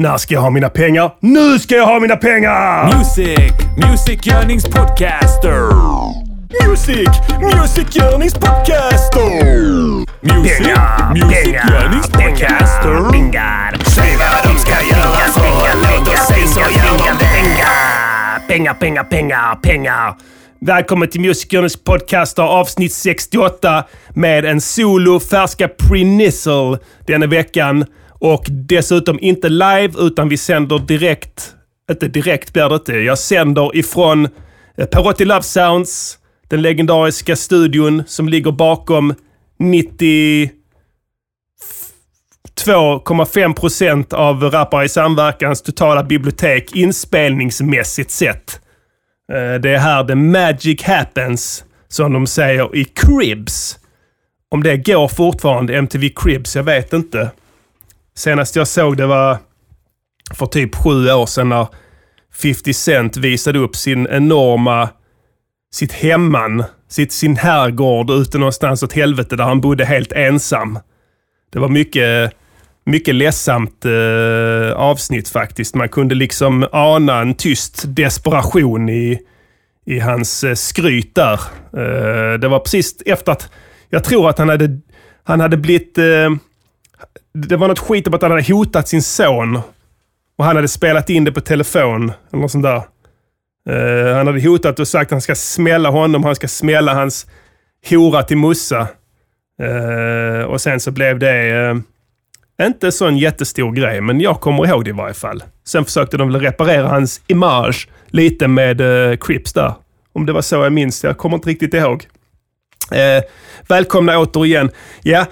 När ska jag ha mina pengar? Nu ska jag ha mina pengar! Music, musikgörningspodcaster. Music! Musikgörningspodcaster! Music, Pengar, musikgörningspodcaster. pengar. Säg vad de ska göra för en låt och sen så gör de det. Pengar, pengar, pengar, pengar. Välkommen till Musikgörnings podcaster avsnitt 68 med en solo färska pre-nizzle denna veckan. Och dessutom inte live utan vi sänder direkt, inte direkt blir det inte. Jag sänder ifrån eh, Perotti Love Sounds, den legendariska studion som ligger bakom 90 2,5 procent av Rappare i Samverkans totala bibliotek inspelningsmässigt sett. Eh, det är här the magic happens, som de säger i Cribs. Om det går fortfarande, MTV Cribs, jag vet inte. Senast jag såg det var för typ sju år sedan när 50 Cent visade upp sin enorma, sitt hemman, sitt, sin herrgård ute någonstans åt helvete där han bodde helt ensam. Det var mycket, mycket ledsamt eh, avsnitt faktiskt. Man kunde liksom ana en tyst desperation i, i hans eh, skryt där. Eh, det var precis efter att, jag tror att han hade, han hade blivit, eh, det var något skit om att han hade hotat sin son. Och han hade spelat in det på telefon, eller något sånt där. Uh, han hade hotat och sagt att han ska smälla honom, han ska smälla hans hora till Mussa. Uh, och sen så blev det uh, inte så en jättestor grej, men jag kommer ihåg det i varje fall. Sen försökte de väl reparera hans image lite med uh, Crips där. Om det var så jag minns, jag kommer inte riktigt ihåg. Uh, välkomna återigen. Ja,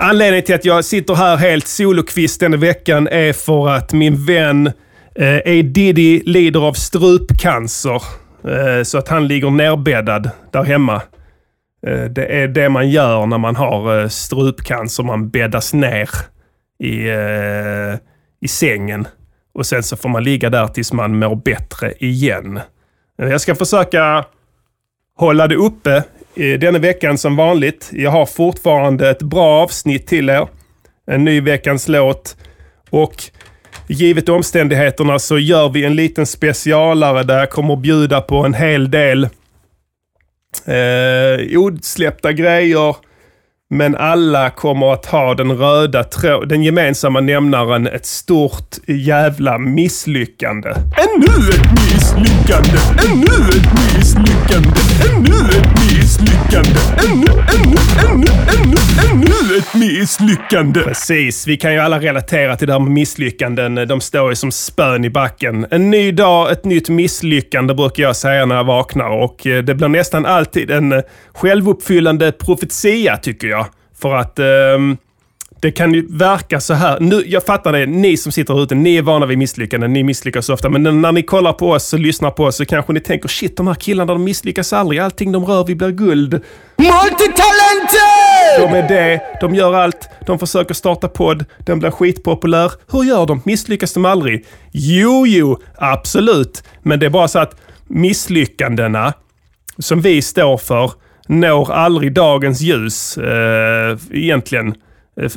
anledningen till att jag sitter här helt solokvist denna veckan är för att min vän eh, A. Diddy lider av strupcancer. Eh, så att han ligger nerbäddad där hemma. Eh, Det är det man gör när man har eh, strupcancer. Man bäddas ner i, eh, i sängen. Och sen så får man ligga där tills man mår bättre igen. Jag ska försöka hålla det uppe denna veckan som vanligt. Jag har fortfarande ett bra avsnitt till er. En ny veckans låt. Och givet omständigheterna så gör vi en liten specialare där jag kommer att bjuda på en hel del eh, osläppta grejer. Men alla kommer att ha den röda trå- den gemensamma nämnaren ett stort jävla misslyckande. Ännu ett misslyckande! Ännu ett misslyckande! Ännu ett misslyckande! Ännu, ännu, ännu, ännu, ännu ett misslyckande! Precis, vi kan ju alla relatera till det här med misslyckanden. De står ju som spön i backen. En ny dag, ett nytt misslyckande brukar jag säga när jag vaknar och eh, det blir nästan alltid en eh, självuppfyllande profetia tycker jag. För att eh, det kan ju verka så här. Nu, jag fattar det, ni som sitter här ute, ni är vana vid misslyckanden, ni misslyckas ofta. Men när- ni kollar på oss och lyssnar på oss så kanske ni tänker shit, de här killarna de misslyckas aldrig. Allting de rör vid blir guld. Multitalented! De är det, de gör allt, de försöker starta podd, den blir skitpopulär. Hur gör de? Misslyckas de aldrig? Jo, jo, absolut. Men det är bara så att misslyckandena som vi står för når aldrig dagens ljus eh, egentligen. Eh,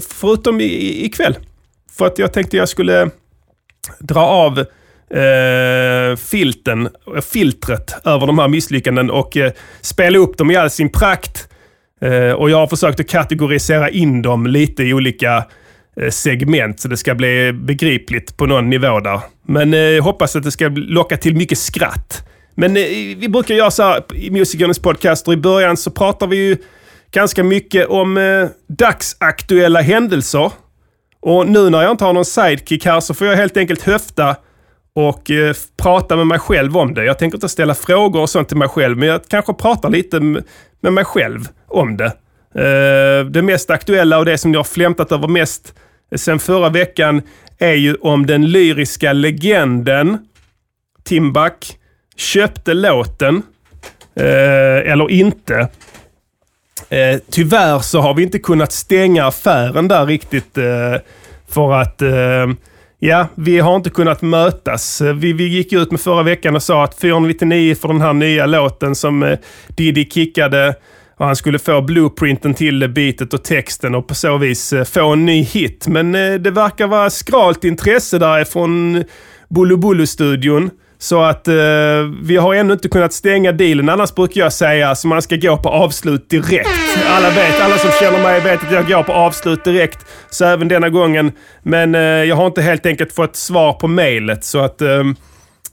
förutom ikväll. För att jag tänkte jag skulle dra av eh, filten, eh, filtret över de här misslyckanden och eh, spela upp dem i all sin prakt. Eh, och jag har försökt att kategorisera in dem lite i olika eh, segment så det ska bli begripligt på någon nivå där. Men eh, jag hoppas att det ska locka till mycket skratt. Men eh, vi brukar göra så här i Musikernas podcaster. I början så pratar vi ju ganska mycket om eh, dagsaktuella händelser. Och nu när jag inte har någon sidekick här så får jag helt enkelt höfta och eh, prata med mig själv om det. Jag tänker inte ställa frågor och sånt till mig själv, men jag kanske pratar lite med mig själv om det. Eh, det mest aktuella och det som jag har flämtat över mest eh, sen förra veckan är ju om den lyriska legenden Timbuk köpte låten eh, eller inte. Eh, tyvärr så har vi inte kunnat stänga affären där riktigt. Eh, för att eh, ja, vi har inte kunnat mötas. Eh, vi, vi gick ut med förra veckan och sa att 499 för den här nya låten som eh, Diddy kickade Och han skulle få blueprinten till beatet och texten och på så vis eh, få en ny hit. Men eh, det verkar vara skralt intresse därifrån Bulu Bulu-studion. Så att eh, vi har ännu inte kunnat stänga dealen. Annars brukar jag säga att man ska gå på avslut direkt. Alla vet, alla som känner mig vet att jag går på avslut direkt. Så även denna gången. Men eh, jag har inte helt enkelt fått svar på mejlet. Så att... Eh,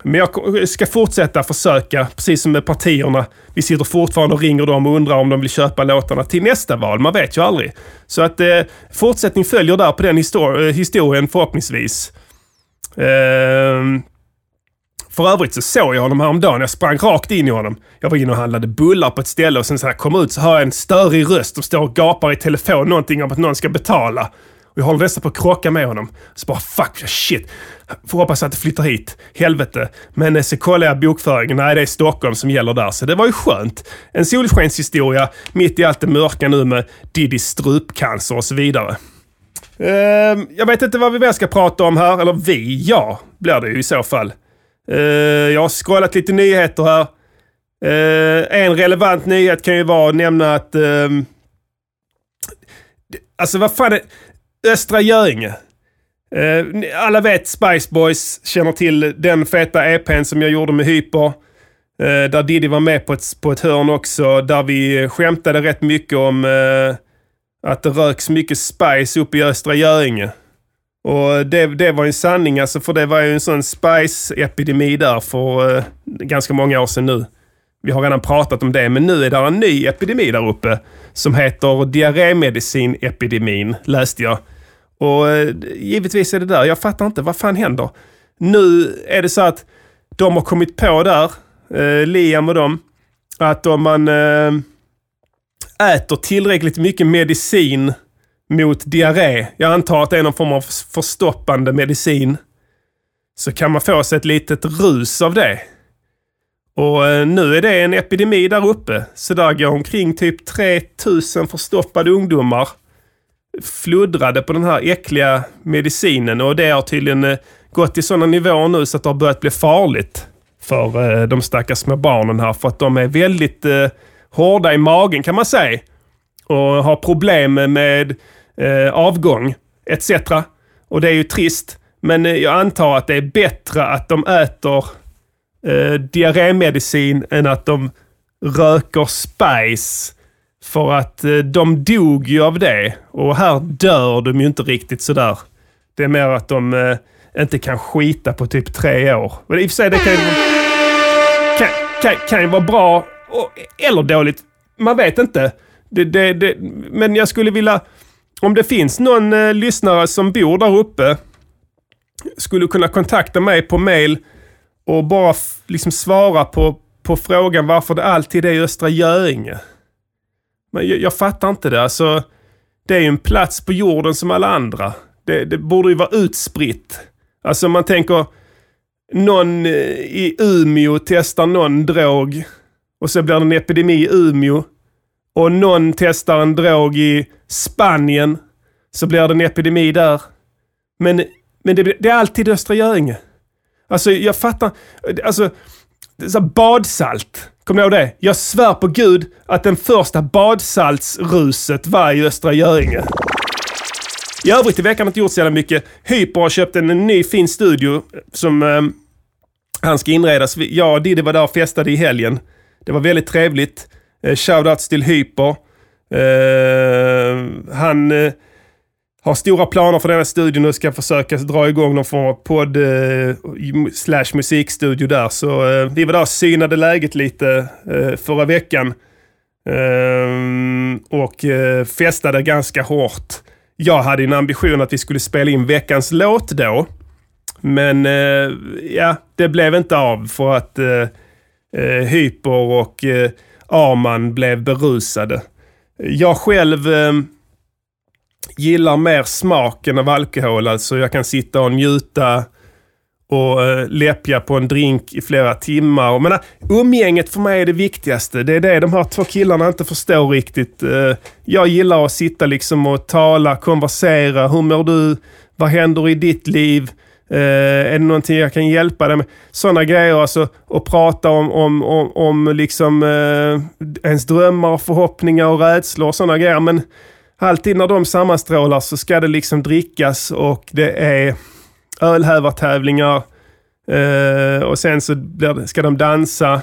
men jag ska fortsätta försöka, precis som med partierna. Vi sitter fortfarande och ringer dem och undrar om de vill köpa låtarna till nästa val. Man vet ju aldrig. Så att eh, fortsättning följer där på den histor eh, historien förhoppningsvis. Eh, för övrigt så såg jag honom häromdagen. Jag sprang rakt in i honom. Jag var inne och handlade bullar på ett ställe och sen så här kom ut så hör jag en störig röst som står och gapar i telefon någonting om att någon ska betala. Och jag håller nästan på att krocka med honom. Så bara fuck, shit. Får hoppas att det flyttar hit. Helvete. Men eh, så kollar jag bokföringen. Nej, det är Stockholm som gäller där. Så det var ju skönt. En solskenshistoria mitt i allt det mörka nu med Diddy strupcancer och så vidare. Uh, jag vet inte vad vi mer ska prata om här. Eller vi, ja, blir det ju i så fall. Uh, jag har scrollat lite nyheter här. Uh, en relevant nyhet kan ju vara att nämna att... Uh, alltså vad fan är... Östra Göinge. Eh, alla vet Spice Boys, känner till den feta EPn som jag gjorde med Hyper. där Diddy var med på ett, på ett hörn också. Där vi skämtade rätt mycket om att det röks mycket Spice uppe i Östra Göinge. Och det, det var en sanning alltså, för det var ju en sån spice-epidemi där för eh, ganska många år sedan nu. Vi har redan pratat om det, men nu är det en ny epidemi där uppe som heter diarrémedicin-epidemin, läste jag. Och eh, givetvis är det där. Jag fattar inte, vad fan händer? Nu är det så att de har kommit på där, eh, Liam och dem, att om man eh, äter tillräckligt mycket medicin mot diarré, jag antar att det är någon form av förstoppande medicin, så kan man få sig ett litet rus av det. Och eh, nu är det en epidemi där uppe. Så där går omkring typ 3000 förstoppade ungdomar fluddrade på den här äckliga medicinen och det har tydligen eh, gått till sådana nivåer nu så att det har börjat bli farligt för eh, de stackars små barnen här. För att de är väldigt hårda i magen kan man säga. Och har problem med eh, avgång etc. Och det är ju trist. Men eh, jag antar att det är bättre att de äter eh, diarrémedicin än att de röker spice. För att eh, de dog ju av det. Och här dör de ju inte riktigt sådär. Det är mer att de eh, inte kan skita på typ tre år. Men i och för sig, det kan ju, kan, kan, kan ju vara bra och, eller dåligt. Man vet inte. Det, det, det, men jag skulle vilja om det finns någon eh, lyssnare som bor där uppe skulle kunna kontakta mig på mail och bara liksom svara på, på frågan varför det alltid är i Östra Göinge. Men jag, jag fattar inte det. Alltså, det är ju en plats på jorden som alla andra. Det, det borde ju vara utspritt. Alltså man tänker, någon eh, i Umeå testar någon drog och så blir det en epidemi i Umeå och någon testar en drog i Spanien så blir det en epidemi där. Men, men det, det är alltid Östra Göinge. Alltså jag fattar. Alltså, så badsalt. Kommer du ihåg det? Jag svär på gud att den första badsaltsruset var i Östra Göinge. I övrigt i veckan har inte gjort så jävla mycket. Hyper har köpt en, ny fin studio som eh, han ska inreda. Jag och Diddy var där och festade i helgen. Det var väldigt trevligt. Eh, shoutouts till Hyper. Eh, han eh, har stora planer för denna studion och ska försöka dra igång någon form av podd eh, slash musikstudio där. Så eh, vi var där och synade läget lite eh, förra veckan. Eh, och eh, festade ganska hårt. Jag hade en ambition att vi skulle spela in veckans låt då. Men eh, ja, det blev inte av för att eh, Hyper och Arman blev berusade. Jag själv eh, gillar mer smaken av alkohol. Alltså jag kan sitta och njuta och eh, läppja på en drink i flera timmar. Och, menar, umgänget för mig är det viktigaste. Det är det de här två killarna inte förstår riktigt. Eh, jag gillar att sitta liksom och tala, konversera. Hur mår du? Vad händer i ditt liv? Uh, är det någonting jag kan hjälpa dig med? Sådana grejer alltså. Och prata om, om, om, om liksom, uh, ens drömmar, och förhoppningar och rädslor och sådana grejer. Men alltid när de sammanstrålar så ska det liksom drickas och det är ölhävartävlingar. Uh, och sen så ska de dansa.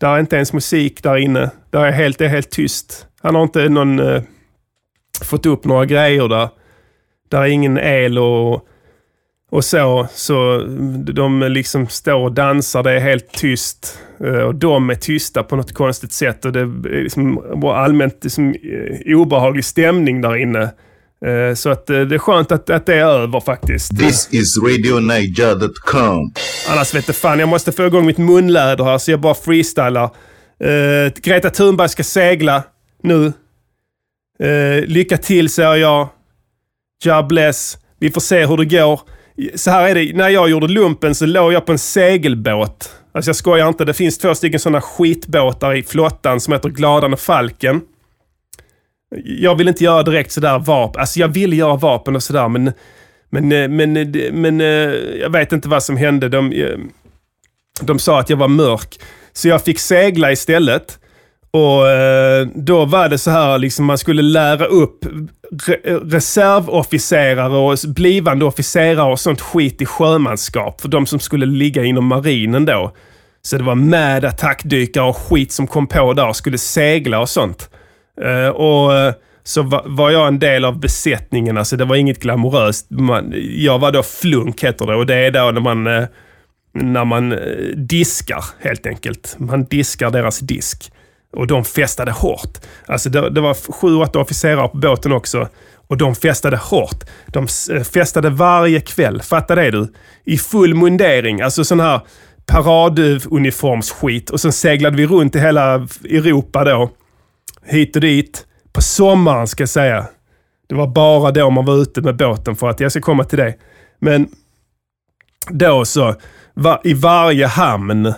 Där är inte ens musik där inne. Där är helt, det är helt tyst. Han har inte någon, uh, fått upp några grejer där. Där är ingen el och, och så. Så de liksom står och dansar. Det är helt tyst. Eh, och de är tysta på något konstigt sätt. Och det är liksom allmänt liksom, eh, obehaglig stämning där inne. Eh, Så att det är skönt att, att det är över faktiskt. This is RadioNiger.com. Annars vet jag fan, jag måste få igång mitt munläder här så jag bara freestylar. Uh, Greta Thunberg ska segla nu. Uh, lycka till säger jag. God bless. Vi får se hur det går. Så här är det, när jag gjorde lumpen så låg jag på en segelbåt. Alltså jag skojar inte, det finns två stycken sådana skitbåtar i flottan som heter Gladan och Falken. Jag vill inte göra direkt sådär vapen. Alltså jag vill göra vapen och sådär men men, eh, men, eh, men eh, jag vet inte vad som hände. De, de sa att jag var mörk. Så jag fick segla istället. Och eh, då var det så här, liksom man skulle lära upp re reservofficerare och blivande officerare och sånt skit i sjömanskap. För de som skulle ligga inom marinen då. Så det var med attackdykare och skit som kom på där och skulle segla och sånt. Eh, och eh, så var jag en del av besättningen. Alltså det var inget glamoröst. Jag var då flunk heter det och det är då när man, när man diskar helt enkelt. Man diskar deras disk. Och de festade hårt. Alltså det, det var sju, åtta officerare på båten också. Och de festade hårt. De eh, festade varje kväll. Fatta det du. I full mundering. Alltså sån här paraduniformsskit. Och sen seglade vi runt i hela Europa då. Hit och dit. På sommaren ska jag säga. Det var bara då man var ute med båten för att jag ska komma till det. Men då så, var, i varje hamn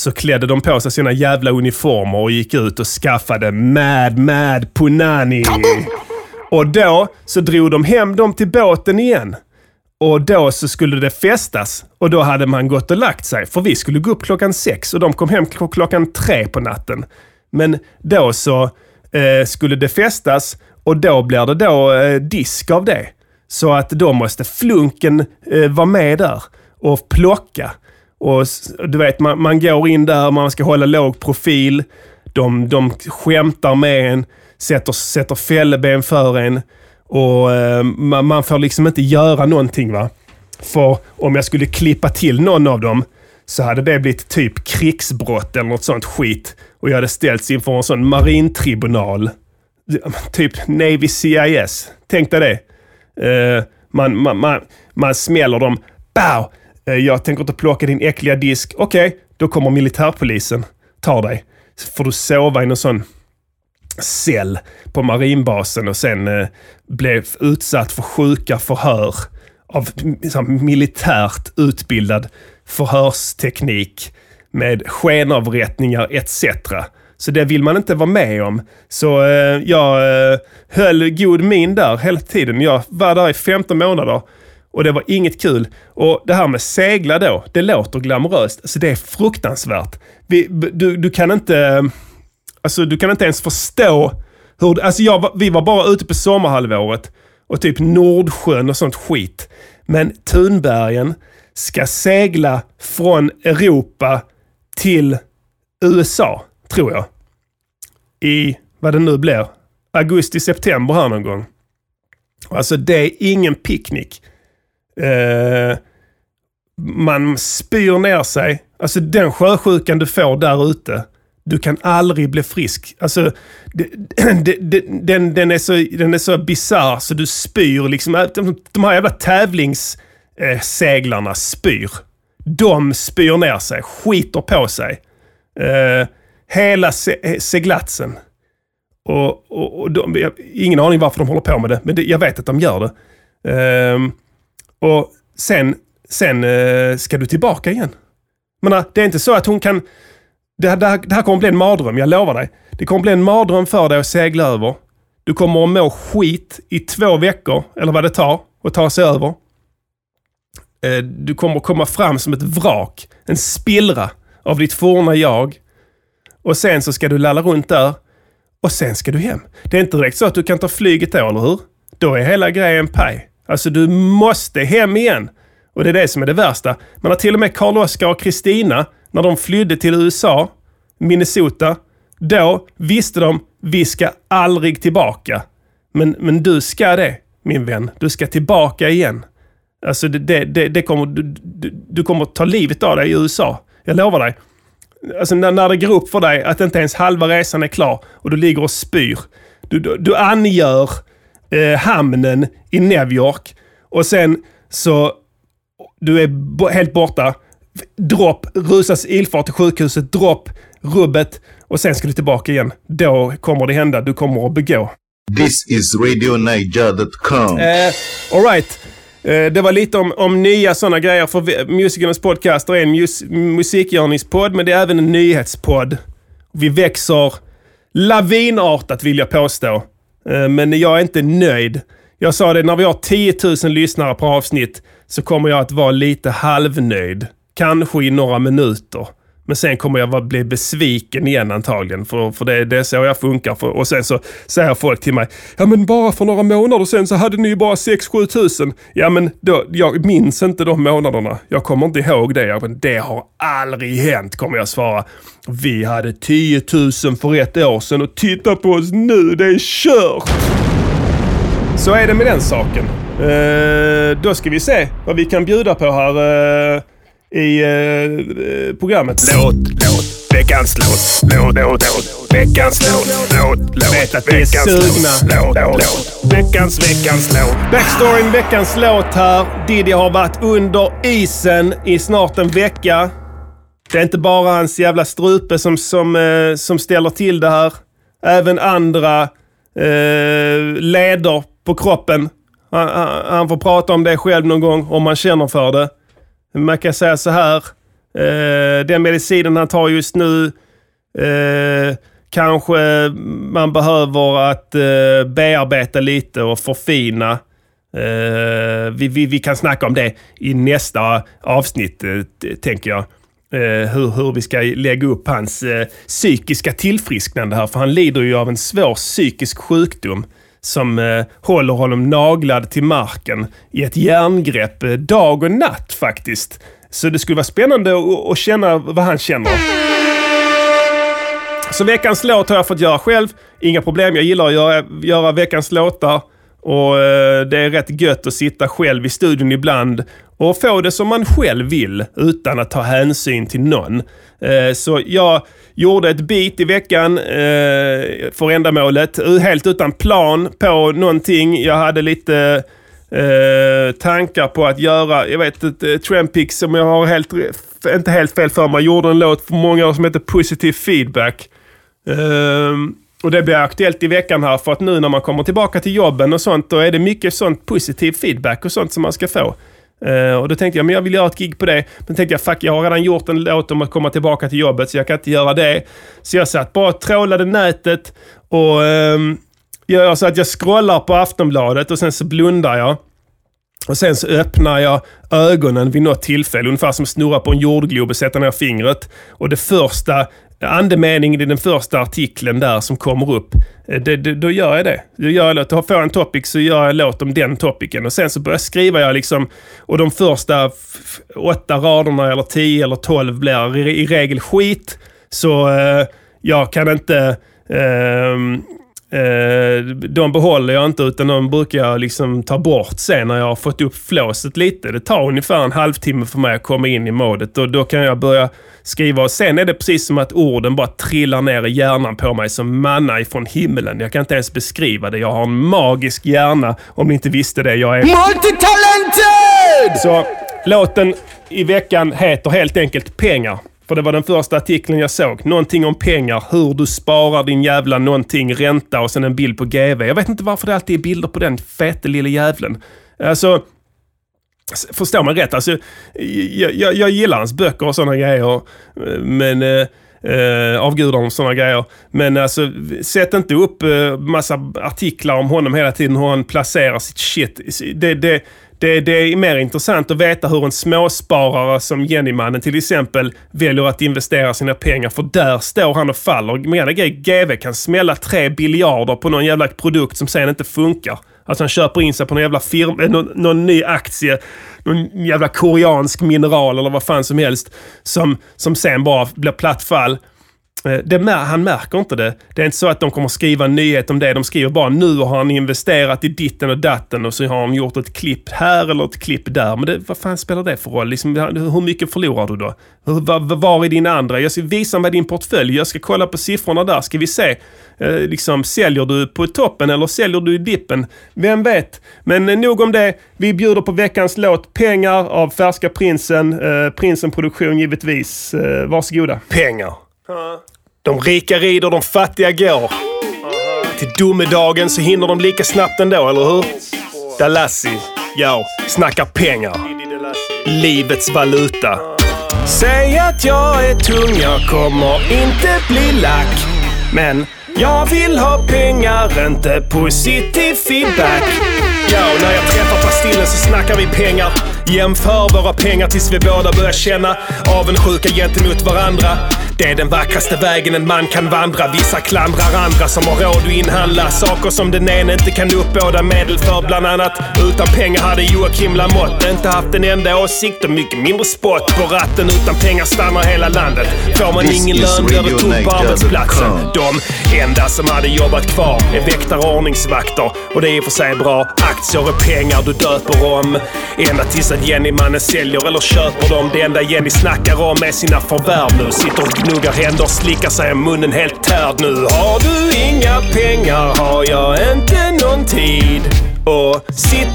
så klädde de på sig sina jävla uniformer och gick ut och skaffade Mad Mad Punani. Och då så drog de hem dem till båten igen. Och då så skulle det festas. Och då hade man gått och lagt sig. För vi skulle gå upp klockan sex och de kom hem klockan tre på natten. Men då så eh, skulle det festas och då blir det då eh, disk av det. Så att då måste flunken eh, vara med där och plocka. Och du vet, man, man går in där, man ska hålla låg profil. De, de skämtar med en, sätter, sätter fälleben för en. Och eh, man, man får liksom inte göra någonting va. För om jag skulle klippa till någon av dem så hade det blivit typ krigsbrott eller något sånt skit. Och jag hade ställts inför en sån marintribunal. Typ Navy CIS. Tänk dig det. Eh, man, man, man, man smäller dem. Bow! Eh, jag tänker inte plocka din äckliga disk. Okej, då kommer militärpolisen. Tar dig. Så får du sova i någon sån cell på marinbasen och sen eh, blev utsatt för sjuka förhör av liksom, militärt utbildad förhörsteknik med skenavrättningar etc. Så det vill man inte vara med om. Så eh, jag eh, höll god min där hela tiden. Jag var där i 15 månader och det var inget kul. Och det här med segla då, det låter glamoröst. Alltså det är fruktansvärt. Vi, du, du kan inte... Alltså du kan inte ens förstå hur... Alltså jag, vi var bara ute på sommarhalvåret och typ Nordsjön och sånt skit. Men Tunbergen ska segla från Europa till USA, tror jag. I, vad det nu blir, augusti-september här någon gång. Alltså det är ingen picknick. Eh, man spyr ner sig. Alltså den sjösjukan du får där ute. Du kan aldrig bli frisk. Alltså, det, det, det, den, den är så, den är så bisarr så du spyr liksom. Äh, de, de här jävla tävlingsseglarna spyr. De spyr ner sig, skiter på sig. Eh, hela se, seglatsen. Och, och, och de, jag ingen aning varför de håller på med det, men det, jag vet att de gör det. Eh, och sen, sen eh, ska du tillbaka igen. Men det är inte så att hon kan... Det, här- det, här, det här kommer bli en mardröm, jag lovar dig. Det kommer bli en mardröm för dig att segla över. Du kommer att må skit i två veckor, eller vad det tar att ta sig över. Eh, du kommer komma fram som ett vrak, en spillra av ditt forna jag. Och sen så ska du lalla runt där och sen ska du hem. Det är inte direkt så att du kan ta flyget då, eller hur? Då är hela grejen paj. Alltså du måste hem igen. Och det är det som är det värsta. Man har till och med Karl Oskar och Kristina, när de flydde till USA, Minnesota, då visste de, vi ska aldrig tillbaka. Men, men du ska det, min vän. Du ska tillbaka igen. Alltså det, det, det, kommer, du, du, du kommer ta livet av dig i USA. Jag lovar dig. Alltså när, när det går upp för dig att inte ens halva resan är klar och du ligger och spyr. Du, du, du angör eh, hamnen i New York och sen så du är helt borta. Dropp, rusas ilfart till sjukhuset, dropp, rubbet och sen ska du tillbaka igen. Då kommer det hända. Du kommer att begå. This is RadioNiger.com. Eh, all right. Eh, det var lite om, om nya sådana grejer. För Musikernas podcaster är en mus, musikgörningspodd, men det är även en nyhetspodd. Vi växer lavinartat vill jag påstå. Eh, men jag är inte nöjd. Jag sa det, när vi har 10 000 lyssnare per avsnitt så kommer jag att vara lite halvnöjd. Kanske i några minuter. Men sen kommer jag bli besviken igen antagligen. För, för det, det är så jag funkar. För, och sen så säger folk till mig. Ja men bara för några månader sen så hade ni ju bara 6-7 tusen. Ja men då, jag minns inte de månaderna. Jag kommer inte ihåg det. Ja, men det har aldrig hänt kommer jag svara. Vi hade 10 000 för ett år sedan och titta på oss nu. Det är kört! Så är det med den saken. Eh, då ska vi se vad vi kan bjuda på här eh, i eh, programmet. Låt, låt, veckans låt. Låt, låt, låt, veckans låt. Låt, låt, vet att vi är sugna. låt. Låt, låt, veckans, veckans låt. Backstoryn, veckans låt här. Diddy har varit under isen i snart en vecka. Det är inte bara hans jävla strupe som, som, eh, som ställer till det här. Även andra eh, leder på kroppen. Han, han, han får prata om det själv någon gång om han känner för det. Man kan säga så här. Eh, den medicinen han tar just nu eh, kanske man behöver att eh, bearbeta lite och förfina. Eh, vi, vi, vi kan snacka om det i nästa avsnitt, eh, tänker jag. Eh, hur, hur vi ska lägga upp hans eh, psykiska tillfrisknande här. För han lider ju av en svår psykisk sjukdom som eh, håller honom naglad till marken i ett järngrepp eh, dag och natt faktiskt. Så det skulle vara spännande att, känna vad han känner. Så veckans låt har jag fått göra själv. Inga problem, jag gillar att göra, göra veckans låtar. Och eh, det är rätt gött att sitta själv i studion ibland och få det som man själv vill utan att ta hänsyn till någon. Eh, så jag gjorde ett beat i veckan eh, för ändamålet. Helt utan plan på någonting. Jag hade lite tankar på att göra, jag vet ett Trampix, som jag har helt, inte helt fel för mig, gjorde en låt för många år som heter Positive Feedback. Ehm, och det blir aktuellt i veckan här för att nu när man kommer tillbaka till jobben och sånt, då är det mycket sånt positiv feedback och sånt som man ska få. Uh, och då tänkte jag, men jag vill göra ett gig på det. Men tänkte jag, fuck, jag har redan gjort en låt om att komma tillbaka till jobbet, så jag kan inte göra det. Så jag satt bara och trålade nätet och um, jag gör så att jag scrollar på Aftonbladet och sen så blundar jag. Och sen så öppnar jag ögonen vid något tillfälle, ungefär som att snurra på en jordglob och sätta ner fingret. Och det första, andemeningen i den första artikeln där som kommer upp, eh, det, det, då gör jag det. Då gör jag låt, får jag en topic så gör jag låt om den topicen. Och sen så börjar jag skriva jag liksom, och de första åtta raderna eller tio eller tolv blir i, i regel skit. Så eh, jag kan inte Eh, Eh, de behåller jag inte utan de brukar jag liksom ta bort sen när jag har fått upp flåset lite. Det tar ungefär en halvtimme för mig att komma in i modet och då kan jag börja skriva och sen är det precis som att orden bara trillar ner i hjärnan på mig som manna ifrån himlen. Jag kan inte ens beskriva det. Jag har en magisk hjärna om ni inte visste det. Jag är Multitalented! så låten i veckan heter helt enkelt Pengar. För det var den första artikeln jag såg. Någonting om pengar, hur du sparar din jävla någonting, ränta och sen en bild på GV. Jag vet inte varför det alltid är bilder på den fete lille jävlen. Alltså, förstå förstår man rätt? Alltså, jag, jag, jag gillar hans böcker och sådana grejer. Eh, men... Eh, eh, avgudar och sådana grejer. Men alltså, sätt inte upp eh, massa artiklar om honom hela tiden hur han placerar sitt shit. Det, det, det, det är mer intressant att veta hur en småsparare som Jennymannen till exempel väljer att investera sina pengar. För där står han och faller. Menar GV kan smälla 3 biljarder på någon jävla produkt som sen inte funkar. Alltså han köper in sig på någon jävla firma, eh, någon, någon ny aktie, någon jävla koreansk mineral eller vad fan som helst. Som, som sen bara blir platt fall. Eh, det, han märker inte det. Det är inte så att de kommer skriva en nyhet om det. De skriver bara nu har han investerat i ditten och datten och så har han gjort ett klipp här eller ett klipp där. Men det, vad fan spelar det för roll? Liksom, hur mycket förlorar du då? Var, var är din andra? Jag ska visa mig din portfölj. Jag ska kolla på siffrorna där. Ska vi se. Eh, liksom, säljer du på toppen eller säljer du i dippen? Vem vet? Men eh, nog om det. Vi bjuder på veckans låt Pengar av Färska Prinsen. Eh, Prinsen Produktion givetvis. Eh, varsågoda. Pengar. De rika rider, de fattiga går. Till domedagen så hinner de lika snabbt ändå, eller hur? Dalassi, ja, snackar pengar. Livets valuta. Säg att jag är tung, jag kommer inte bli lack. Men jag vill ha pengar, inte positiv feedback. Ja, när jag träffar Pastillen så snackar vi pengar. Jämför våra pengar tills vi båda börjar känna avundsjuka gentemot varandra. Det är den vackraste vägen en man kan vandra. Vissa klandrar andra som har råd att inhandla saker som den ene inte kan uppbåda medel för bland annat. Utan pengar hade Joakim Lamotte inte haft en enda åsikt och mycket mindre spott på ratten. Utan pengar stannar hela landet. Får man ingen lön blir det tomt på arbetsplatsen. De enda som hade jobbat kvar är väktare och ordningsvakter. Och det är i och för sig bra. Aktier är pengar du döper om. Ända tills att Jenny-mannen säljer eller köper dem. Det enda Jenny snackar om är sina förvärv nu. Sitter och gnuggar händer, slickar sig om munnen helt tärd nu. Har du inga pengar har jag inte någon tid. Och sitt...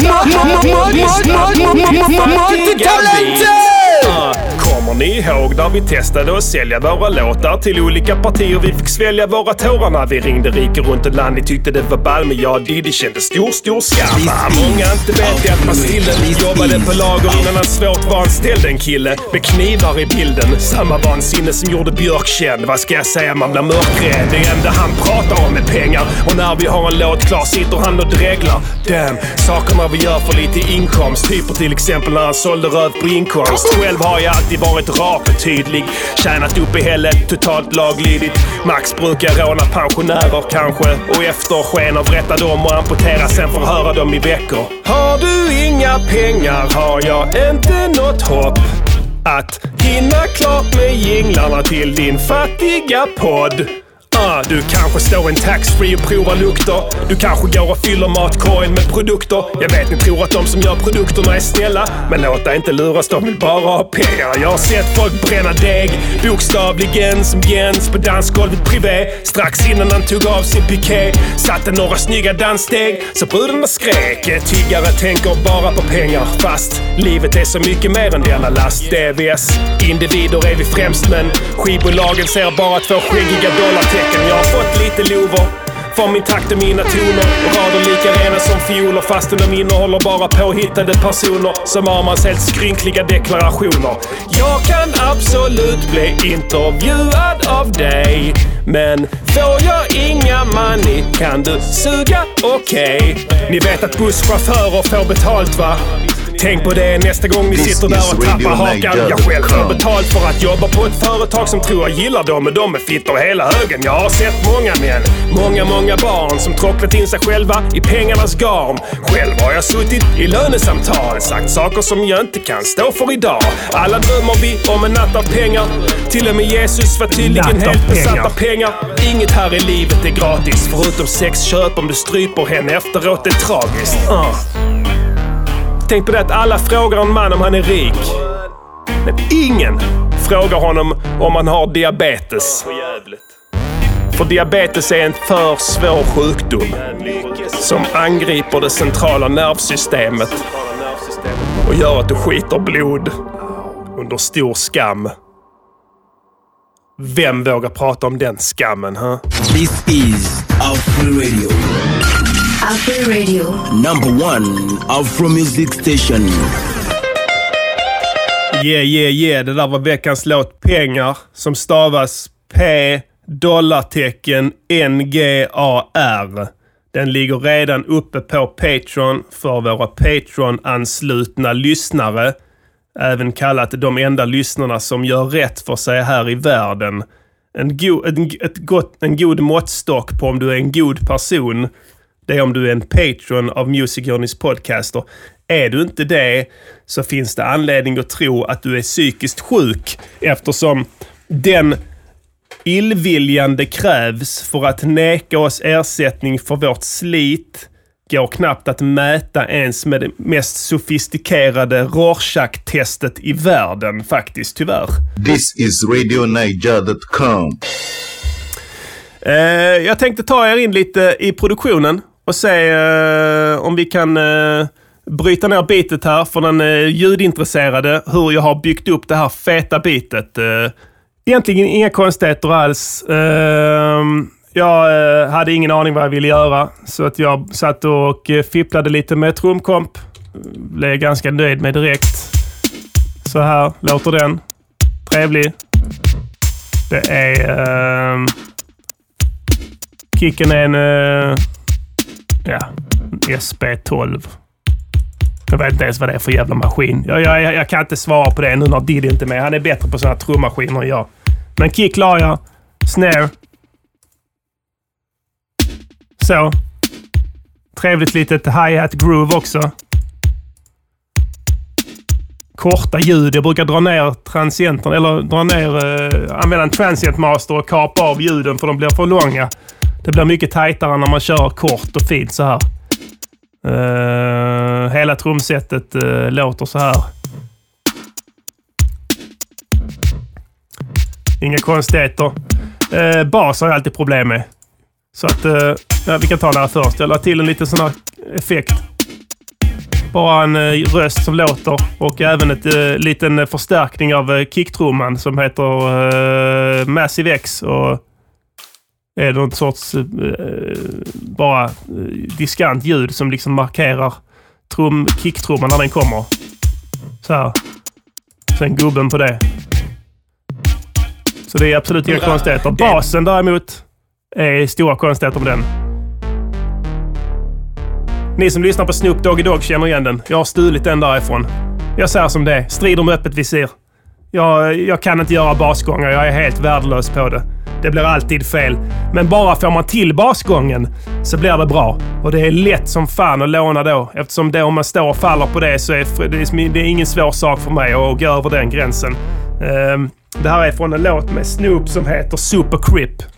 här ni ihåg när vi testade att sälja våra låtar till olika partier? Vi fick svälja våra tårar när vi ringde rike runt ett land. Ni tyckte det var ball, men jag Diddy kände stor, stor skam. Många inte vet är att Pastillen jobbade på lager innan han svårt var anställd en kille med knivar i bilden. Samma vansinne som gjorde Björk känd. Vad ska jag säga, man blir mörkrädd. Det enda han pratar om är pengar. Och när vi har en låt klar sitter han och dreglar. Damn, sakerna vi gör för lite inkomst. Typer till exempel när han sålde röv på inkomst. Själv har jag alltid varit rak och tydlig. Tjänat upp i totalt laglydigt. Max brukar råna pensionärer kanske. Och efter sken av rätta dem och amputera sen förhöra dem i veckor. Har du inga pengar har jag inte något hopp. Att hinna klart med jinglarna till din fattiga podd. Ah, du kanske står en taxfree och provar lukter. Du kanske går och fyller matkorgen med produkter. Jag vet ni tror att de som gör produkterna är snälla. Men låt dig inte luras, de vill bara ha pengar. Jag har sett folk bränna deg, bokstavligen som Jens på dansgolvet privé. Strax innan han tog av sin piké satte några snygga danssteg så brudarna skrek. Tiggare tänker bara på pengar fast livet är så mycket mer än denna last. DVS, individer är vi främst men skivbolagen ser bara två skäggiga dollartecken. Jag har fått lite lover Från min takt och mina toner. Och rader lika rena som fioler fastän de innehåller bara påhittade personer som Armans helt skrynkliga deklarationer. Jag kan absolut bli intervjuad av dig. Men får jag inga money kan du suga okej. Ni vet att busschaufförer får betalt va? Tänk på det nästa gång ni sitter där och tappar Radio hakan. Jag själv com. betalt för att jobba på ett företag som tror jag gillar dem, men de är fittor hela högen. Jag har sett många män, många, många barn som tråcklat in sig själva i pengarnas garn. Själv har jag suttit i lönesamtal, sagt saker som jag inte kan stå för idag. Alla drömmer vi om en natt av pengar. Till och med Jesus var tydligen helt besatt pengar. av pengar. Inget här i livet är gratis, förutom sexköp om du stryper henne efteråt. Det är tragiskt. Ah. Tänk på det att alla frågar en man om han är rik. Men ingen frågar honom om han har diabetes. För diabetes är en för svår sjukdom som angriper det centrala nervsystemet och gör att du skiter blod under stor skam. Vem vågar prata om den skammen? Huh? This is Afro Radio, Afro Radio. number one Afro music station. Yeah, yeah, yeah. Det där var veckans låt Pengar som stavas P dollartecken N-G-A-R. Den ligger redan uppe på Patreon för våra Patreon-anslutna lyssnare. Även kallat de enda lyssnarna som gör rätt för sig här i världen. En, go en, ett gott, en god måttstock på om du är en god person, det är om du är en Patreon av Music Journeys podcaster. Är du inte det så finns det anledning att tro att du är psykiskt sjuk eftersom den illviljan det krävs för att neka oss ersättning för vårt slit går knappt att mäta ens med det mest sofistikerade Rorschach-testet i världen faktiskt, tyvärr. This is RadioNiger.com. Eh, jag tänkte ta er in lite i produktionen och se eh, om vi kan eh, bryta ner bitet här för den eh, ljudintresserade. Hur jag har byggt upp det här feta bitet. Eh, egentligen inga konstigheter alls. Ehm, eh, jag hade ingen aning vad jag ville göra, så att jag satt och eh, fipplade lite med trumkomp. Blev ganska nöjd med direkt. Så här låter den. Trevlig. Det är... Ehm, kicken är en... Eh, ja, SB12. Jag vet inte ens vad det är för jävla maskin. Jag, jag, jag- jag kan inte svara på det nu när Diddy inte är med. Han är bättre på sådana trummaskiner än jag. Men kick la jag. Snare. Så. Trevligt litet hi-hat groove också. Korta ljud. Jag brukar dra ner transienten, eller dra ner, eh, använda en transient master och kapa av ljuden för de blir för långa. Det blir mycket tajtare när man kör kort och fint så här. Uh, hela trumsetet uh, låter så här. Inga konstigheter. Uh, bas har jag alltid problem med. Så att, ja, vi kan ta den här först. Jag la till en liten sån här effekt. Bara en röst som låter och även en uh, liten förstärkning av uh, kicktrumman som heter Massive X. Och är det någon sorts eh, bara eh, diskant ljud som liksom markerar trum, kicktrumman när den kommer. Så här. Sen gubben på det. Så det är absolut inga konstigheter. Basen däremot är stora konstigheter med den. Ni som lyssnar på Snoop Doggy Dogg känner igen den. Jag har stulit den därifrån. Jag säger som det är. Strider med öppet visir. Jag, jag kan inte göra basgångar. Jag är helt värdelös på det. Det blir alltid fel. Men bara får man till basgången så blir det bra. Och det är lätt som fan att låna då. Eftersom då om man står och faller på det så är det, det är ingen svår sak för mig att gå över den gränsen. Ehm, det här är från en låt med Snoop som heter Super Crip.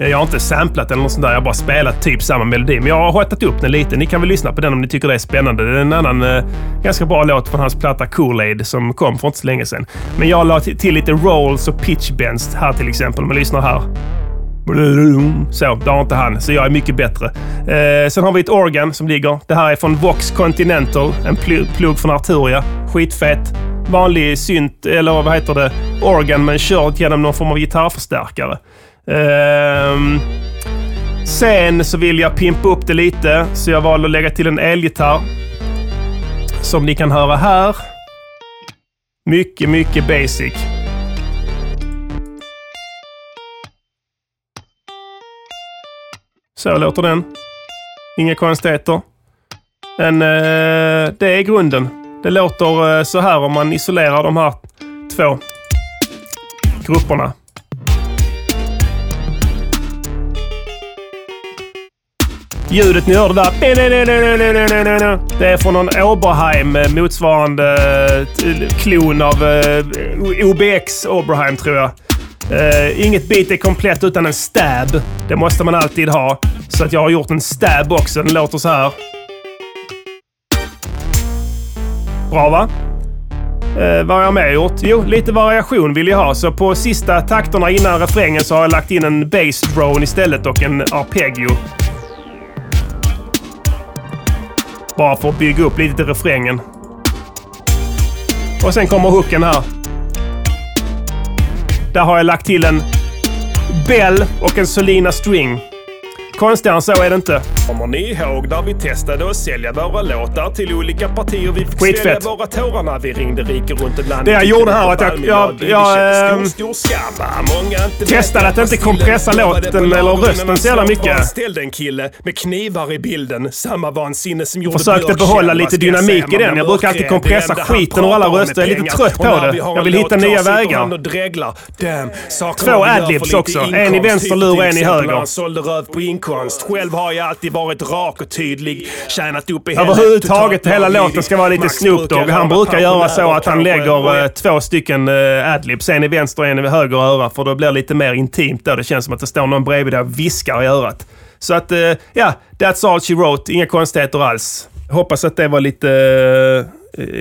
Eh, jag har inte samplat eller något sånt där. Jag har bara spelat typ samma melodi. Men jag har hotat upp den lite. Ni kan väl lyssna på den om ni tycker det är spännande. Det är en annan eh, ganska bra låt från hans platta Kool-Aid som kom för inte så länge sedan. Men jag la till, till lite rolls och pitch bends här till exempel. Om man lyssnar här. Så, det har inte han. Så jag är mycket bättre. Eh, sen har vi ett organ som ligger. Det här är från Vox Continental. En pl- plugg från Arturia. Skitfett. Vanlig synt, eller vad heter det? Organ men körd genom någon form av gitarrförstärkare. Ehm, sen så vill jag pimpa upp det lite, så jag valde att lägga till en elgitarr. Som ni kan höra här. Mycket, mycket basic. Så låter den. Inga konstigheter. Men eh, det är grunden. Det låter eh, så här om man isolerar de här två grupperna. Ljudet ni hörde där. Det är från någon Oberheim eh, motsvarande eh, klon av eh, OBX Oberheim tror jag. Inget beat är komplett utan en stab. Det måste man alltid ha. Så att jag har gjort en stab också. Den låter så här. Bra va? Eh, vad har jag mer gjort? Jo, lite variation vill jag ha. Så på sista takterna innan refrängen så har jag lagt in en bass drone istället och en arpeggio. Bara för att bygga upp lite till refrängen. Och sen kommer hooken här. Där har jag lagt till en bell och en Solina string. Konstigare än så är det inte. Kommer ni ihåg när vi testade att sälja våra låtar till olika partier? Vi fick Skitfett. svälja våra tårar när vi ringde rike runt land. Det jag gjorde här var att jag- jag- jag, ehm, Stor, stor testade att inte kompressa låten eller rösten så jävla mycket. Ställde en kille med knivar i bilden. Samma vansinne som gjorde Försökte behålla lite dynamik i den. Jag brukar alltid kompressa skiten ur alla röster. Jag är lite trött på Och det. Jag vill hitta nya vägar. och Två adlibs också. En i inkomst. vänsterlur Typ och en i höger. Själv har jag alltid varit rak och tydlig. Tjänat upp i helvete. Överhuvudtaget, hela låten ska vara lite Snoop Dogg. Han brukar göra så att han lägger eh, två stycken eh, adlibs. En i vänster och en i höger öra. För då blir det lite mer intimt då. Det känns som att det står någon bredvid där och viskar i örat. Så att, eh, ja, that's all she wrote. Inga konstigheter alls. Hoppas att det var lite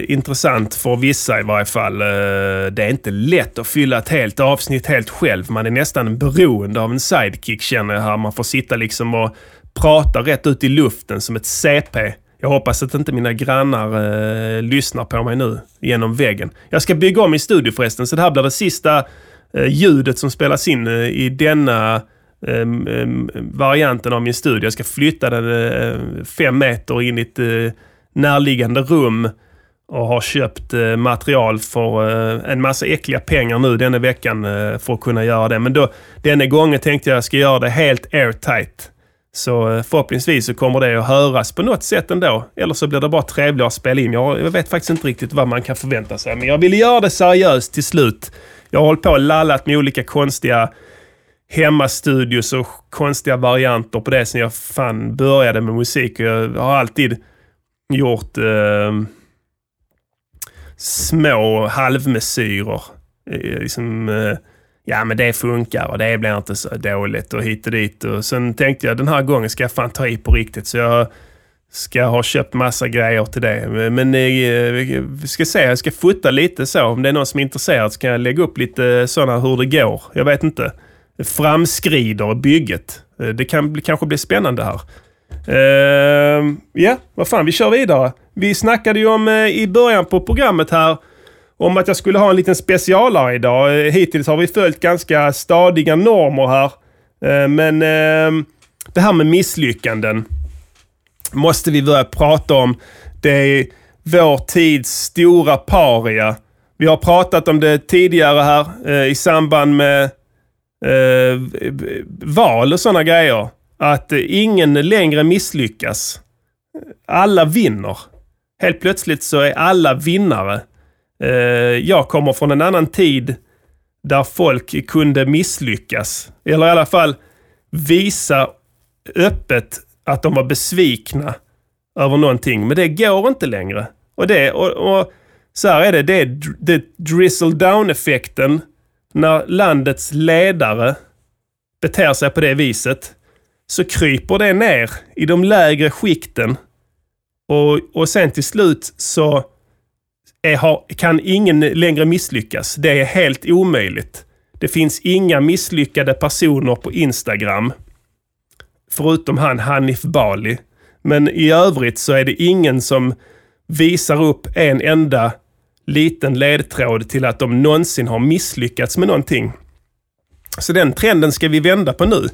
intressant för vissa i varje fall. Det är inte lätt att fylla ett helt avsnitt helt själv. Man är nästan beroende av en sidekick känner jag här. Man får sitta liksom och prata rätt ut i luften som ett CP. Jag hoppas att inte mina grannar eh, lyssnar på mig nu genom väggen. Jag ska bygga om i studio förresten, så det här blir det sista eh, ljudet som spelas in eh, i denna ehm, ehm, varianten av min studio. Jag ska flytta den eh, fem meter in i ett eh, närliggande rum och har köpt eh, material för eh, en massa äckliga pengar nu denna veckan eh, för att kunna göra det. Men då, denna gången tänkte jag att jag ska göra det helt airtight. Så eh, förhoppningsvis så kommer det att höras på något sätt ändå. Eller så blir det bara trevligare att spela in. Jag, jag vet faktiskt inte riktigt vad man kan förvänta sig. Men jag ville göra det seriöst till slut. Jag har hållit på och lallat med olika konstiga hemmastudios och konstiga varianter på det sen jag fan började med musik. Jag har alltid gjort eh, små halvmesyrer. Eh, liksom, eh, ja men det funkar och det blir inte så dåligt och hit och dit. Och sen tänkte jag den här gången ska jag fan ta i på riktigt. Så jag ska ha köpt massa grejer till det. Men eh, vi ska se, jag ska fota lite så. Om det är någon som är intresserad så kan jag lägga upp lite sådana hur det går. Jag vet inte. Framskrider bygget. Eh, det kan bli, kanske bli spännande här. Ehm, Ja, vad fan, vi kör vidare. Vi snackade ju om uh, i början på programmet här om att jag skulle ha en liten specialare idag. Eh, hittills har vi följt ganska stadiga normer här. Eh, men ehm, det här med misslyckanden måste vi börja prata om. Det är vår tids stora paria. Vi har pratat om det tidigare här eh, i samband med val och sådana grejer. Att ingen längre misslyckas. Alla vinner. Helt plötsligt så är alla vinnare. Eh, jag kommer från en annan tid där folk kunde misslyckas. Eller i alla fall visa öppet att de var besvikna över någonting. Men det går inte längre. Och, det, och, och så här är det, det är det drizzle down-effekten när landets ledare beter sig på det viset. Så kryper det ner i de lägre skikten. Och, och sen till slut så är, har, kan ingen längre misslyckas. Det är helt omöjligt. Det finns inga misslyckade personer på Instagram. Förutom han Hanif Bali. Men i övrigt så är det ingen som visar upp en enda liten ledtråd till att de någonsin har misslyckats med någonting. Så den trenden ska vi vända på nu.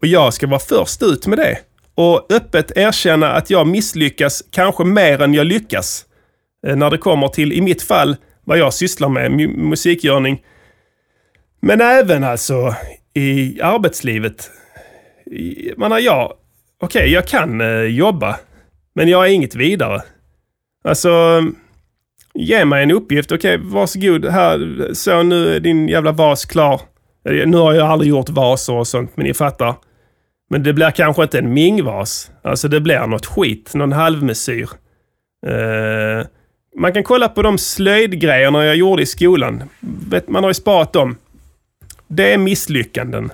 Och jag ska vara först ut med det. Och öppet erkänna att jag misslyckas kanske mer än jag lyckas. Eh, när det kommer till, i mitt fall, vad jag sysslar med, musikgörning. Men även alltså i arbetslivet. Man Jag menar, jag, okej, jag kan eh, jobba, men jag är inget vidare. Alltså, ge mig en uppgift. Okej, varsågod. Här, så nu är din jävla vas klar. Eh, nu har jag aldrig gjort vaser och sånt, men ni fattar. Men det blir kanske inte en mingvas. Alltså det blir något skit, någon halvmesyr. Eh, man kan kolla på de slöjdgrejerna jag gjorde i skolan. Man har ju sparat dem. Det är misslyckanden.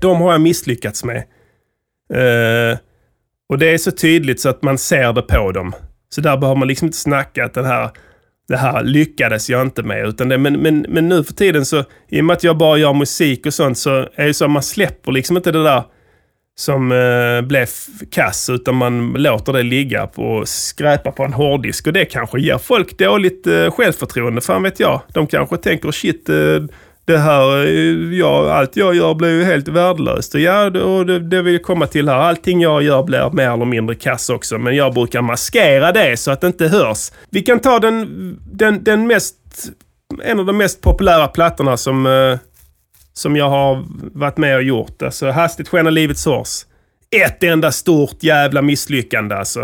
De har jag misslyckats med. Eh, och det är så tydligt så att man ser det på dem. Så där behöver man liksom inte snacka att den här, det här lyckades jag inte med. Utan det, men, men, men nu för tiden så, i och med att jag bara gör musik och sånt, så är det så att man släpper liksom inte det där som eh, blev kass, utan man låter det ligga och skräpa på en hårddisk. Och det kanske ger folk dåligt eh, självförtroende, fan vet jag. De kanske tänker shit, eh, det här, eh, ja, allt jag gör blir ju helt värdelöst. Och ja, det- och det, det vill jag komma till här. Allting jag gör blir mer eller mindre kass också. Men jag brukar maskera det så att det inte hörs. Vi kan ta den, den, den mest, en av de mest populära plattorna som, eh, som jag har varit med och gjort. Alltså Hastigt skenar livets hårs. Ett enda stort jävla misslyckande alltså.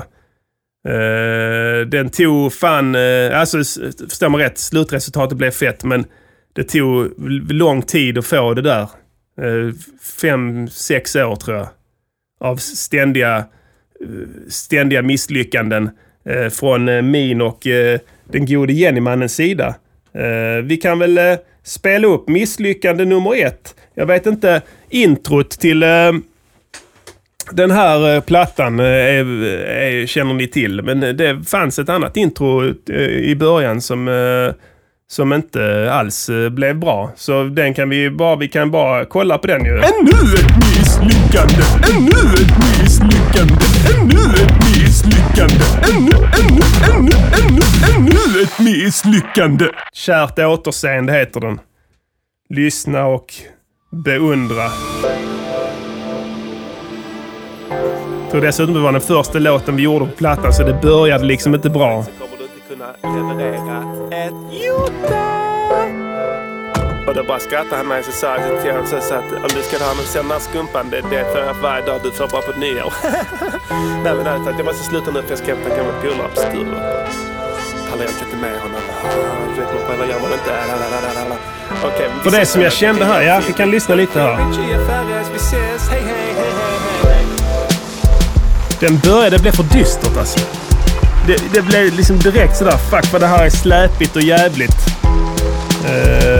Uh, den tog fan, uh, alltså förstår man rätt, slutresultatet blev fett men det tog lång tid att få det där. Uh, fem, sex år tror jag. Av ständiga, eh, ständiga misslyckanden eh, från eh, min och eh, den gode Jennymannens sida. Eh, vi kan väl eh, spela upp misslyckande nummer ett. Jag vet inte, introt till eh, den här eh, plattan eh, känner ni till, men eh, det fanns ett annat intro eh, i början som, eh, som inte alls eh, blev bra. Så den kan vi bara, vi kan bara kolla på den ju. Ännu ett misslyckande! Ännu ett misslyckande! Ännu ett misslyckande! Ännu, ännu, ännu, ännu, ännu ett misslyckande! Kärt återseende heter den. Lyssna och beundra. Jag tror dessutom det var den första låten vi gjorde på plattan så det började liksom inte bra. kommer du inte kunna leverera ett jota. Och då bara skrattade han mig så sa jag till honom så att om du ska ha sån här skumpan det, det får jag varje dag du får bara på nyår. Nej men ärligt jag måste sluta nu för jag ska hämta en gammal polare på Sturup. Pallar jag inte med honom. Ah, Du vet man vad gör man inte? Lalalala. Okej, För det som jag sen. kände här, ja, vi kan lyssna lite här. Den började, blev för dystert alltså. Det, det blev liksom direkt sådär, fuck vad det här är släpigt och jävligt. Eh,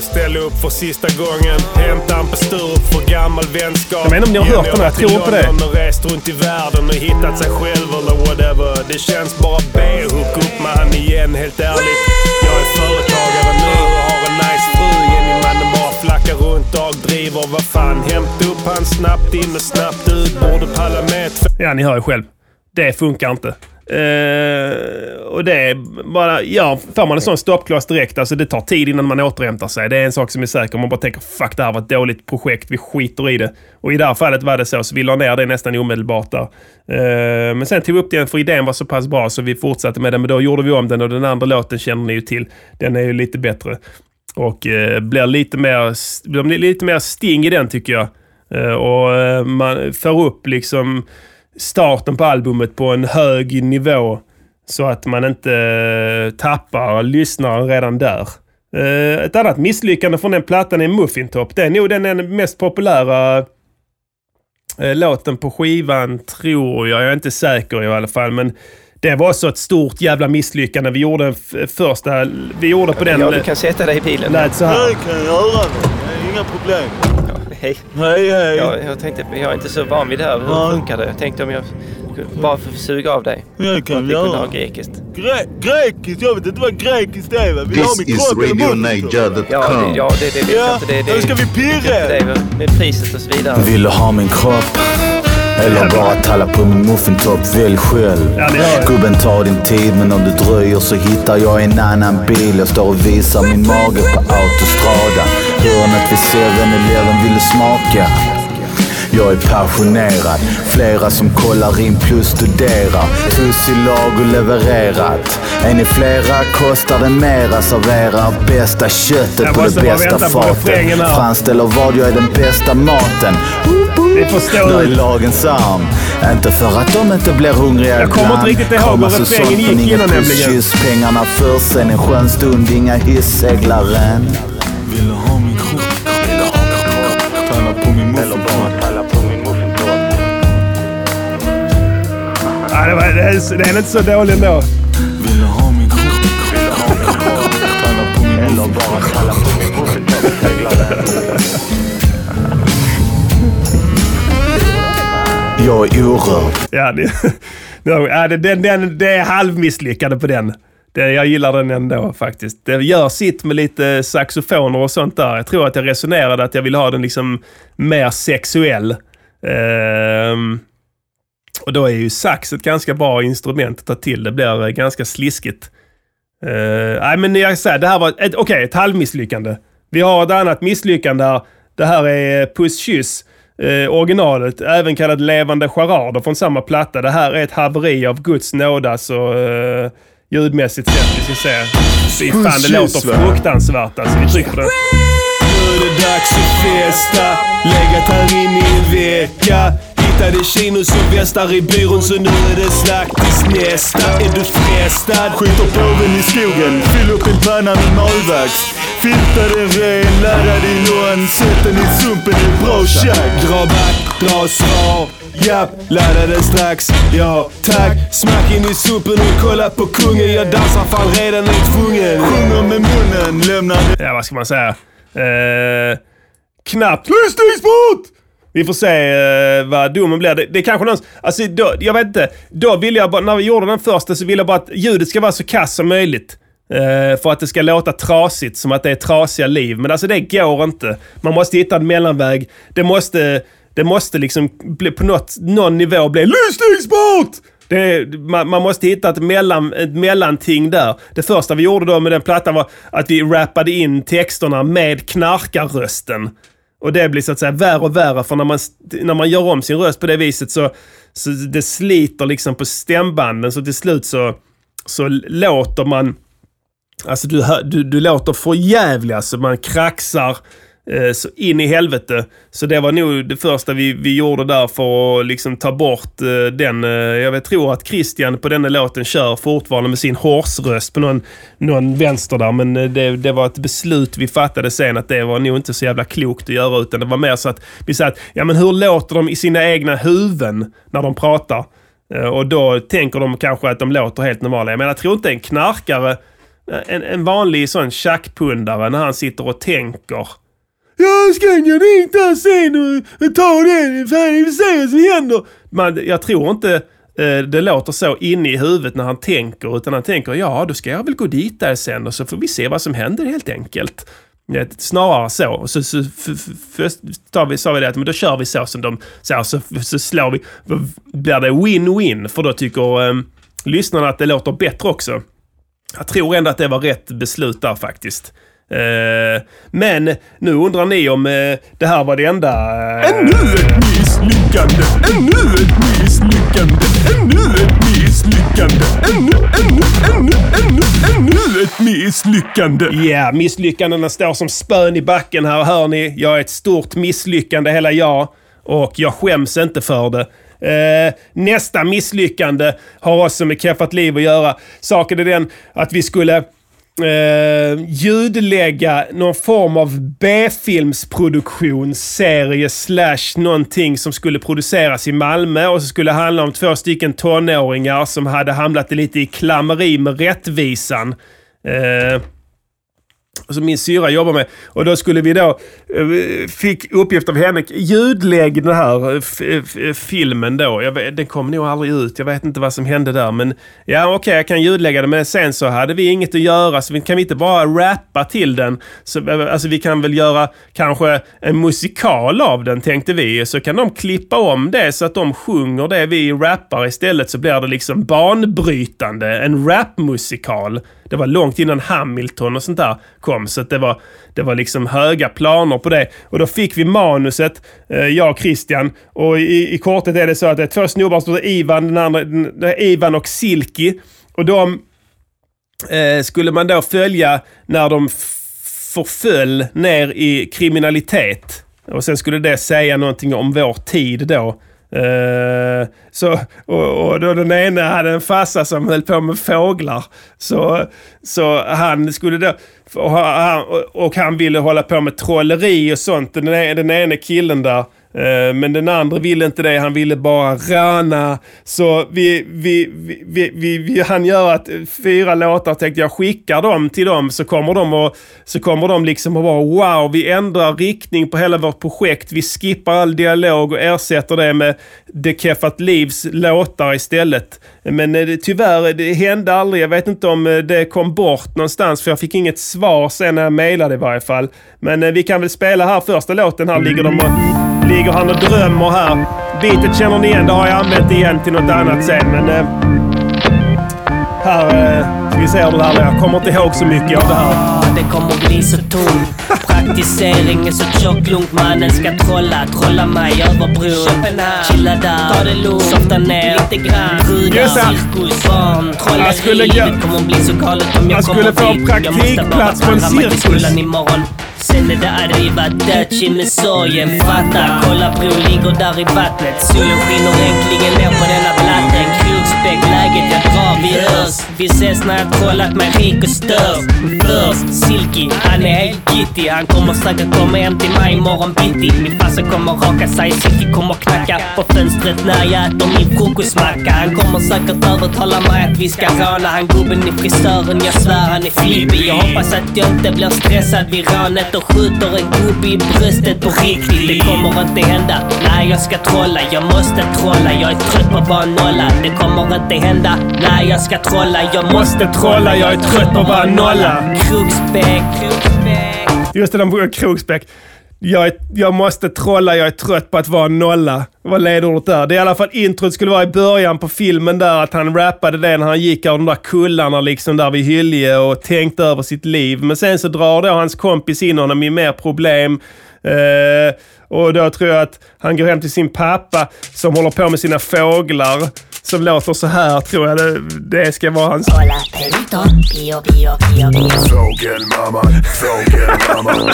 Väl ställa upp för sista gången. Hämta en på Sturup för gammal vänskap. Jag inte om ni har hört den jag tror inte det. Och rest runt i världen och hittat sig själv eller whatever. Det känns bara B. Hook upp med han igen, helt ärligt. Jag är företagare nu och har en nice fru. Jenny mannen bara flackar runt, dagdriver. Vad fan, hämta upp han snabbt in och snabbt ut. Borde palla med ja, ni hör ju själv. Det funkar inte. Uh, och det är bara, ja, får man en sån stoppkloss direkt, alltså det tar tid innan man återhämtar sig. Det är en sak som är säker. Man bara tänker fuck det här var ett dåligt projekt, vi skiter i det. Och i det här fallet var det så, så vi la ner det nästan omedelbart där. Uh, men sen tog vi upp den för idén var så pass bra så vi fortsatte med den. Men då gjorde vi om den och den andra låten känner ni ju till. Den är ju lite bättre. Och uh, blir lite mer, blir lite mer sting i den tycker jag. Och man får upp liksom starten på albumet på en hög nivå. Så att man inte eh, tappar lyssnaren redan där. Eh, ett annat misslyckande från den plattan är Muffin Top. Det är nog den mest populära eh, låten på skivan, tror jag. Jag är inte säker i alla fall. Men det var så ett stort jävla misslyckande. Vi gjorde en f- första... Vi gjorde på den... Ja, du kan sätta dig i bilen. lät så här. Det kan jag göra. Det är inga problem. Hej. Hej, hej. Jag, jag tänkte, jag är inte så van vid det här. Hur Ja. funkar det? Jag tänkte om jag bara få suga av dig. Det Att kan vi vi kunde ha göra. grekiskt. Gre grekiskt? Jag vet inte vad grekiskt är. va? Ha This eller munnen? Ja, det, ja, det, det vet jag Ja, inte. Det, det, nu ska vi pirra. Det väl med priset och så vidare. Vill du ha min kropp? Eller bara talla på min muffintopp, välj själv. Ja. Gubben tar din tid men om du dröjer så hittar jag en annan bil. Jag står och visar min mage på autostrada. Hörnet vid 7-Eleven vill du smaka? Jag är passionerad, flera som kollar in plus studerar. Tuss i lag och levererat. Är ni flera kostar det mera. Serverar bästa köttet Jag på det bästa fatet. Framställer vad jag är den bästa maten. Vi får stå Jag är lagens arm. Inte för att de inte blir hungriga Jag kommer inte riktigt ihåg hur refrängen gick innan nämligen. Kyss pengarna först, sen en skön stund, inga hisseglaren. Vill Det, är, inte så dålig ändå. Vill du ha min Eller bara på Jag är orörd. Ja, det, ja, det, den, den, det är halvmisslyckande på den. Det, jag gillar den ändå faktiskt. Det gör sitt med lite saxofoner och sånt där. Jag tror att jag resonerade att jag ville ha den liksom mer sexuell. Ehm, och då är ju sax ett ganska bra instrument att ta till. Det blir eh, ganska sliskigt. Eh, nej, men jag säger, det här var ett, okej, ett halvmisslyckande. Vi har ett annat misslyckande här. Det här är Puss Kyss, eh, originalet, även kallat Levande charader från samma platta. Det här är ett haveri av Guds nåda, så uh, ljudmässigt sett. Vi ska se. Fy fan, det låter fruktansvärt alltså. Vi trycker på den. Nu är det dags att festa Legat här inne i en vecka Hittade chinos och västar i byrån så nu är det slaktis nästa Är du frestad? Skjuter påven i skogen, fyll upp en panna med malvax. Filtar den ren, ladda din lån, sätt den i sumpen, det är bra tjack. Dra back, dra svar Japp, ladda den strax Ja, tack Smack in i suppen och kolla på kungen Jag dansar fan redan är tvungen Sjunger med munnen, lämnar Ja, vad ska man säga? Eh, knappt lyssningsbart! Vi får se uh, vad domen blir. Det, det är kanske någon... Alltså, då, jag vet inte. Då ville jag bara, när vi gjorde den första så ville jag bara att ljudet ska vara så kass som möjligt. Uh, för att det ska låta trasigt, som att det är trasiga liv. Men alltså det går inte. Man måste hitta en mellanväg. Det måste, det måste liksom bli, på något, någon nivå bli lyssningsbart! Det man, man måste hitta ett, mellan, ett mellanting där. Det första vi gjorde då med den plattan var att vi rappade in texterna med knarkarrösten. Och det blir så att säga värre och värre för när man, när man gör om sin röst på det viset så, så det sliter liksom på stämbanden så till slut så, så låter man Alltså du, du, du låter för jävlig alltså. Man kraxar eh, Eh, så in i helvete. Så det var nog det första vi, vi gjorde där för att liksom ta bort eh, den. Eh, jag vet, tror att Christian på denna låten kör fortfarande med sin horsröst på någon, någon vänster där. Men det, det var ett beslut vi fattade sen att det var nog inte så jävla klokt att göra. Utan det var mer så att vi sa att ja, men hur låter de i sina egna huvuden när de pratar? Och då tänker de kanske att de låter helt normala. Men jag tror inte en knarkare, en, en vanlig sån tjackpundare när han sitter och tänker. Jag ska gå dit där sen och ta den. Fan, vi får se vad som händer. Men jag tror inte eh, det låter så inne i huvudet när han tänker. Utan han tänker, ja då ska jag väl gå dit där sen och så får vi se vad som händer helt enkelt. Snarare så. Så, så f- f- först tar vi, sa vi det att men då kör vi så som de så, så, så slår vi. Blir det win-win för då tycker eh, lyssnarna att det låter bättre också. Jag tror ändå att det var rätt beslut där faktiskt. Eh, men nu undrar ni om eh, det här var det enda... Eh, Ännu ett misslyckande! Ännu ett misslyckande! Ännu ett misslyckande! Ännu, ännu, ännu, ännu, ännu ett misslyckande! Ja, misslyckandena står som spön i backen här, hör ni. Jag är ett stort misslyckande, hela jag. Och jag skäms inte för det. Eh, nästa misslyckande har också med Keffat liv att göra. Saken är den att vi skulle eh, ljudlägga någon form av B-filmsproduktion, serie slash någonting som skulle produceras i Malmö och så skulle det handla om två stycken tonåringar som hade hamnat lite i klammeri med rättvisan. Eh, som min syra jobbar med. Och då skulle vi då, eh, fick uppgift av henne, ljudlägg den här eh, eh, filmen då. Jag vet, den kom nog aldrig ut, jag vet inte vad som hände där. Men ja, okej, jag kan ljudlägga den. Men sen så hade vi inget att göra, så vi kan vi inte bara rappa till den. Så, alltså vi kan väl göra kanske en musikal av den, tänkte vi. Så kan de klippa om det så att de sjunger det vi rappar istället. Så blir det liksom banbrytande, en rapmusikal. Det var långt innan Hamilton och sånt där kom, så att det var, det var liksom höga planer på det. Och då fick vi manuset, eh, jag och Christian. Och i, i korthet är det så att det är två snubbar som heter Ivan, den andra, den, Ivan och Silky. Och de eh, skulle man då följa när de förföll ner i kriminalitet. Och sen skulle det säga någonting om vår tid då. Eh, så, och, och då den ena hade en farsa som höll på med fåglar. Så, så han skulle då... Och han, och han ville hålla på med trolleri och sånt. Den, e- den ene killen där. Eh, men den andra ville inte det. Han ville bara röna. Så vi, vi, vi, vi, vi, vi han gör att fyra låtar tänkte jag skickar dem till dem så kommer de och så kommer de liksom och bara wow, vi ändrar riktning på hela vårt projekt. Vi skippar all dialog och ersätter det med Det Keffat Livs låtar istället. Men eh, tyvärr, det hände aldrig. Jag vet inte om eh, det kom bort någonstans för jag fick inget svar sen när jag mejlade i varje fall. Men vi kan väl spela här första låten. Här ligger de och ligger han och drömmer här. Beatet känner ni igen, det har jag använt igen till något annat sen. Men eh, här, eh, Vi ser det här. Jag kommer inte ihåg så mycket av det här. Det kommer bli så tomt. Praktisering är så tjock lugnt. Mannen ska trolla. Trolla mig över bron. Chilla där. Ta det lugnt. Softa ner lite grann. Brudar, cirkus, barn. Han skulle Trolleri. Det kommer bli så galet om jag kommer få dit. Jag måste bara praktikplats på en cirkus. skolan imorgon. Sen är det arriva Dutchie med sorgen. Fatta, kolla bron ligger där i vattnet. Solen skiner äntligen ner på denna blatten. Kroksbäck, är jag drar, vi hörs. Vi ses när jag trollat mig rik och störst! Först, Silky, han är helt gittig. Han kommer säkert komma hem till mig imorgon bitti. Min farsa kommer raka sig, Silky kommer knacka på fönstret när jag äter min frukostmacka. Han kommer säkert övertala mig att vi ska råna han gubben i frisören. Jag svär han är flippig. Jag hoppas att jag inte blir stressad vid rånet och skjuter en gubbe i bröstet på riktigt. Det kommer inte hända. Nej, jag ska trolla. Jag måste trolla. Jag är trött på att vara nolla. Det kommer inte hända. Nej, jag ska trolla. Jag måste trolla. Jag är trött på att vara nolla. Kroksbäck. Just det, de sjunger Kroksbäck. Jag, är, jag måste trolla, jag är trött på att vara nolla. Vad ledordet där. Det är i alla fall introt skulle vara i början på filmen där att han rappade det när han gick av de där kullarna liksom där vid Hylje och tänkte över sitt liv. Men sen så drar då hans kompis in honom i mer problem. Eh, och då tror jag att han går hem till sin pappa som håller på med sina fåglar. Som låter så här tror jag det, det ska vara hans... Hola, perrito. Pio, pio, pio, pio. Fågelmamman, fågelmamman,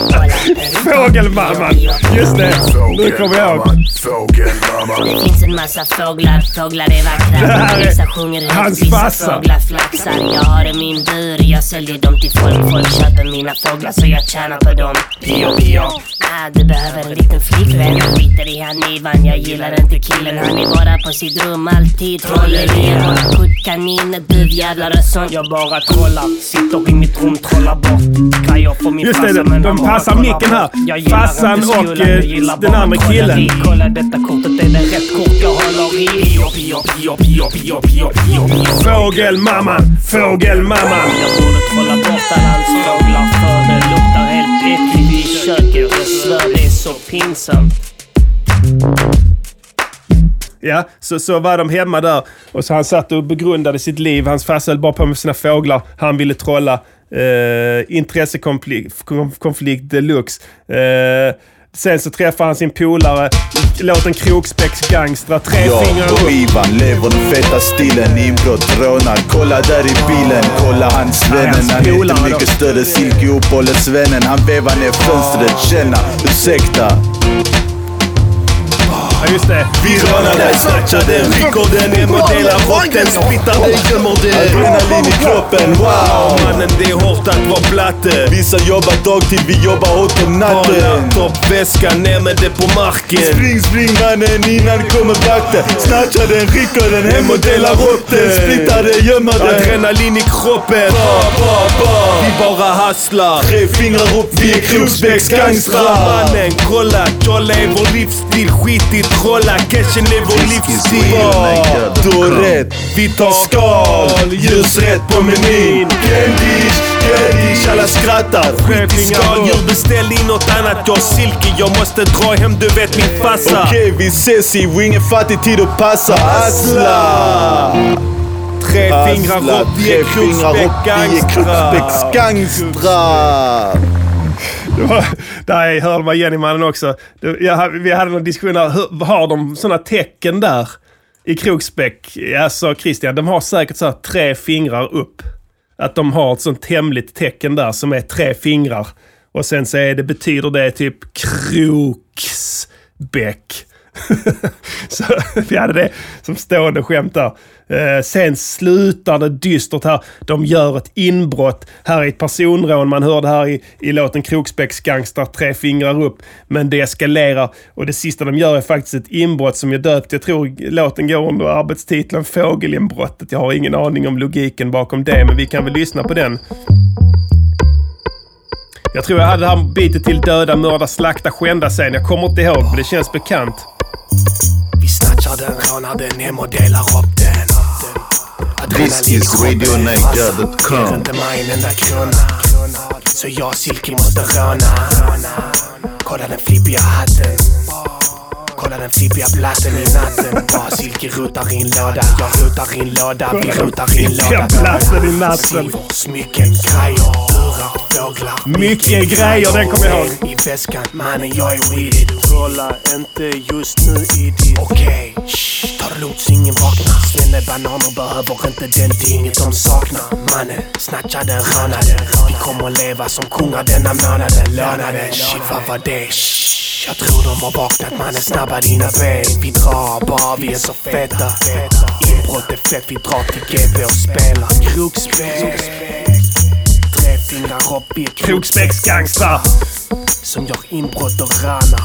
Fågelmamman! Just det, nu kommer jag ihåg. fågelmamman. Det finns en massa fåglar, fåglar är vackra. Det här är Vissa sjunger högt, hans vissa farsa. fåglar flaxar. Jag har i min bur, jag säljer dem till folk. Folk köper mina fåglar så jag tjänar på dem. Pio, pio. Ah, du behöver en liten flickvän. Skiter i han Ivan, jag gillar inte killen. Han är bara på sitt rum alltid. Trollerier, kuddkanin, duvjävlar och sånt. Jag bara trollar, sitter i mitt rum, trollar bort grejer för min Just det, de- passar micken här. Jag skolan, och, jag eh, den andra killen. Kolla detta kortet, är det rätt kort jag håller i? Fågelmamman, fågelmamman. Jag borde trolla bort alla hans fåglar för det luktar i köket. Jag svär det är så pinsamt. Ja, så, så var de hemma där och så han satt och begrundade sitt liv. Hans farsa höll bara på med sina fåglar. Han ville trolla. Eh, intressekonflikt konflikt deluxe. Eh, sen så träffar han sin polare, låten Kroksbäcks gangstrar. Tre Jag fingrar upp. Ivan lever den feta stilen Inbrott, rånad, kolla där i bilen Kolla hans vännen, han är inte mycket större Silke uppehållets vännen Han vevar ner fönstret, känna, ursäkta Ja, just det. Vi rånar dig, snatchar den, rycker den, delar bort den, splittar dig, gömmer den. Adrenalin i kroppen, wow Mannen det är hårt att vara blatte. Vissa jobbar dagtid, vi jobbar om Har natten laptop, väska, ner med det på marken. Spring, spring mannen innan kommer vakten Snatcha den, rycker den, hem och delar upp den Splittar den, gömmer den Adrenalin i kroppen. Ba, ba, ba. Vi bara hustlar. Tre fingrar upp, vi är Kroksbäcks gangstrar Mannen kolla, jolla är vår livsstil. Skit trolla, cashen är vår livsstil. Har rätt, Vi tar skal, ljusrätt på menyn. Candish, candish, alla skrattar. Skit i skaldjur, beställ in något annat. Jag silke, jag måste dra hem, du vet min farsa. Okej, vi ses i ingen fattig tid att passa. Asla! Tre fingrar upp, vi är tre fingrar det var- Där hörde man Jenny mannen också. Det- jag Vi hade någon diskussion där. Hur- Har de sådana tecken där i Kroksbäck? Alltså sa Christian. De har säkert så här tre fingrar upp. Att de har ett sånt hemligt tecken där som är tre fingrar. Och sen så är det, betyder det typ Kroksbäck. så vi hade det som stående skämt där. Eh, sen slutar det dystert här. De gör ett inbrott. Här är ett personrån. Man hörde här i, i låten Kroksbäcksgangstar tre fingrar upp. Men det eskalerar och det sista de gör är faktiskt ett inbrott som jag döpt. Jag tror låten går under arbetstiteln Fågelinbrottet. Jag har ingen aning om logiken bakom det, men vi kan väl lyssna på den. Jag tror jag hade det här bitet till Döda, mörda, slakta, skända sen. Jag kommer inte ihåg, men det känns bekant. Vi snatchar den, rånar den hem och delar upp den. This is RadioNiger.com. Ger inte mig en enda krona. Så jag och Silky måste råna. Kolla den flippiga hatten. kolla den flippiga blatten i natten. Bara silke rotar i en låda. Jag rotar i en låda, vi rotar i en låda. Silver, smycken, grejer, burar, fåglar. Mycket grejer, den kommer jag ihåg. I väskan, mannen jag är with it. Kolla inte just nu idiot. Okej, shh, ta det lugnt så ingen vaknar. Svenne bananer behöver inte den dinget de saknar. Mannen, snatchade, rånade. Vi kommer leva som kungar denna månaden. Lånade, shit vad var det? Shh, jag tror de har vaknat mannen, snabba dina ben. Vi drar bara, vi är så feta. Inbrott är fett, vi drar till GB och spelar krogspel. Vi är Kroksbäcksgangstrar. som gör inbrott och ranar.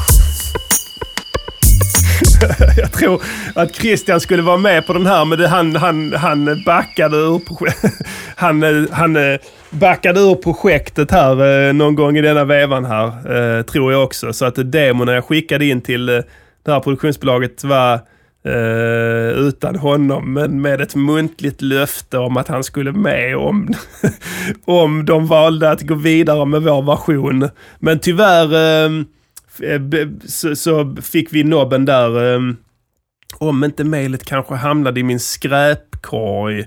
Jag tror att Christian skulle vara med på den här, men han, han, han backade ur projek- han, han eh, backade ur projektet här eh, någon gång i denna vevan här, eh, tror jag också. Så att demona jag skickade in till det här produktionsbolaget var Eh, utan honom, men med ett muntligt löfte om att han skulle med om, om de valde att gå vidare med vår version. Men tyvärr ehm, eh, så, så fick vi nobben där. Ehm, om inte mejlet kanske hamnade i min skräpkorg.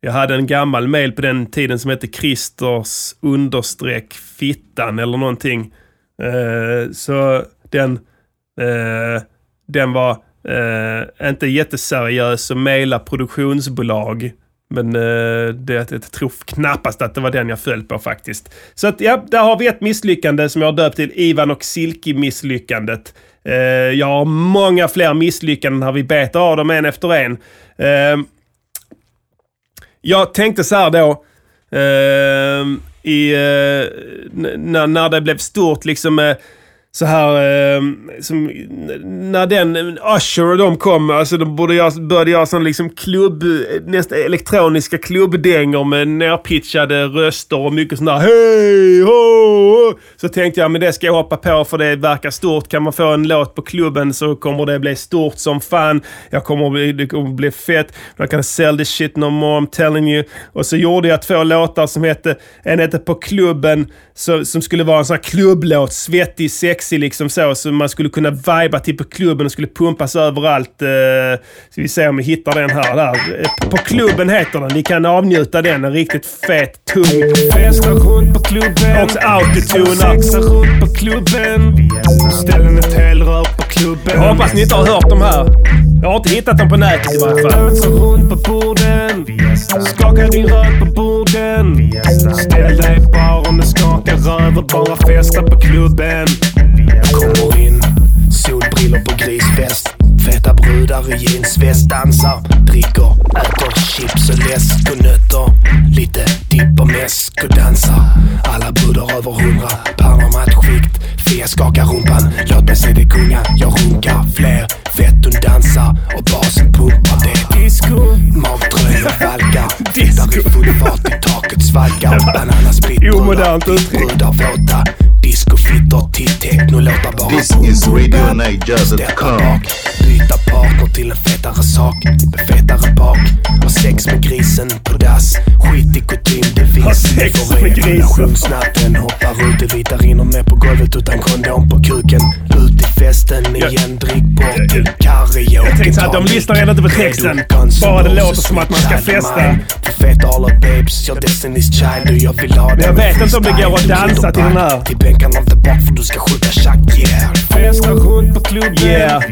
Jag hade en gammal mail på den tiden som hette Christers understreck fittan eller någonting. Eh, så den, den var eh, inte jätteseriös att mejla produktionsbolag. Men eh, det, jag tror knappast att det var den jag föll på faktiskt. Så att ja, där har vi ett misslyckande som jag har döpt till Ivan och Silki-misslyckandet. Eh, jag har många fler misslyckanden här. Vi betar av dem en efter en. Eh, jag tänkte så här då. Eh, i, eh, när, när det blev stort liksom eh, så här, eh, som, när den Usher och de kom, alltså de borde jag, började göra sån liksom klubb, nästan elektroniska klubbdängor med nerpitchade röster och mycket sån där hej ho. Så tänkte jag, men det ska jag hoppa på för det verkar stort. Kan man få en låt på klubben så kommer det bli stort som fan. Jag kommer bli, det kommer bli fett. Jag kan sell this shit no more, I'm telling you. Och så gjorde jag två låtar som hette, en hette På klubben, så, som skulle vara en sån här klubblåt, svettig, sexig liksom så. Så man skulle kunna viba till på klubben och skulle pumpas överallt. Eh, ska vi se om vi hittar den här. Där. På klubben heter den. Ni kan avnjuta den. En riktigt fet, tung... Festa runt på klubben. Också autotuna. Sexa runt på klubben. Ställer ett helrör på klubben. Jag hoppas ni inte har hört de här. Jag har inte hittat dem på nätet i varje fall. Dansa runt på borden. Skaka din röv på borden. Ställ dig bara om det skakar och bara festa på klubben. Kommer in, solbrillor på grisfest. Feta brudar i jeansväst dansar, dricker, äter chips och läsk och nötter. Lite dipp och mäsk och dansar. Alla brudar över hundra, Panamattskikt. Fia skakar rumpan, låt mig se dig gunga. Jag runkar fler, fett hon dansar och basen pumpar. Det är disco, magtröjor valkar. Fettar i full fart i taket svalkar. Bananasplitt, Omodernt uttryck. brudar våta. Discofittor till technolåtar bara This is Steppa RadioNiger.com. bak, byta partner till en fetare sak med fetare bak. Ha sex med grisen på dass, skit i kutym det Ha finns. sex Får med grisen. Nationsnatten hoppar ut, det vita rinner ner på golvet utan kondom på kuken. Ut i festen igen, drick bort till karaoke. Jag tänkte att de lyssnar ändå inte på texten. Bara det låter som att man ska festa. För feta alla babes, jag Destiny's Child och jag vill ha det jag vet inte om det går att dansa till den här. Bänkarna inte bak för du ska skjuta tjack, yeah. Festa runt på klubben. Yeah.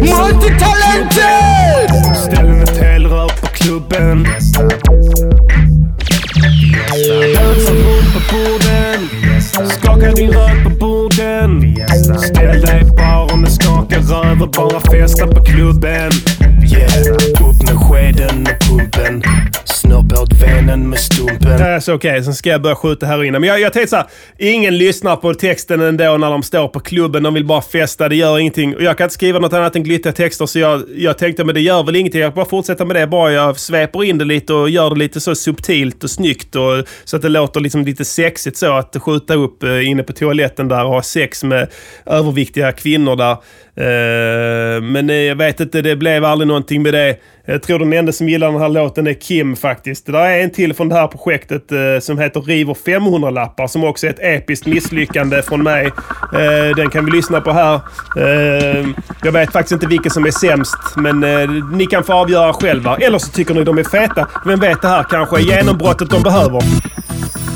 Multitalented! Ställ ett helrör på klubben. Dansa runt på borden. Skaka din röv på borden. Ställ dig bara om det skakar röv och bara festa på klubben. Yeah, upp med skeden och pumpen. Snopp åt venen med stumpen. Ja, så okej, sen ska jag börja skjuta heroin. Men jag, jag tänkte så här, ingen lyssnar på texten ändå när de står på klubben. De vill bara festa, det gör ingenting. Och jag kan inte skriva något annat än glittriga texter, så jag, jag tänkte men det gör väl ingenting. Jag bara fortsätta med det. Bara jag sveper in det lite och gör det lite så subtilt och snyggt. Och, så att det låter liksom lite sexigt så att skjuta upp eh, inne på toaletten där och ha sex med överviktiga kvinnor där. Eh, men eh, jag vet inte, det blev aldrig någonting med det. Jag tror den enda som gillar den här låten är Kim faktiskt. Det är en till från det här projektet eh, som heter River 500-lappar som också är ett episkt misslyckande från mig. Eh, den kan vi lyssna på här. Eh, jag vet faktiskt inte vilken som är sämst, men eh, ni kan få avgöra själva. Eller så tycker ni de är feta. Vem vet, det här kanske är genombrottet de behöver.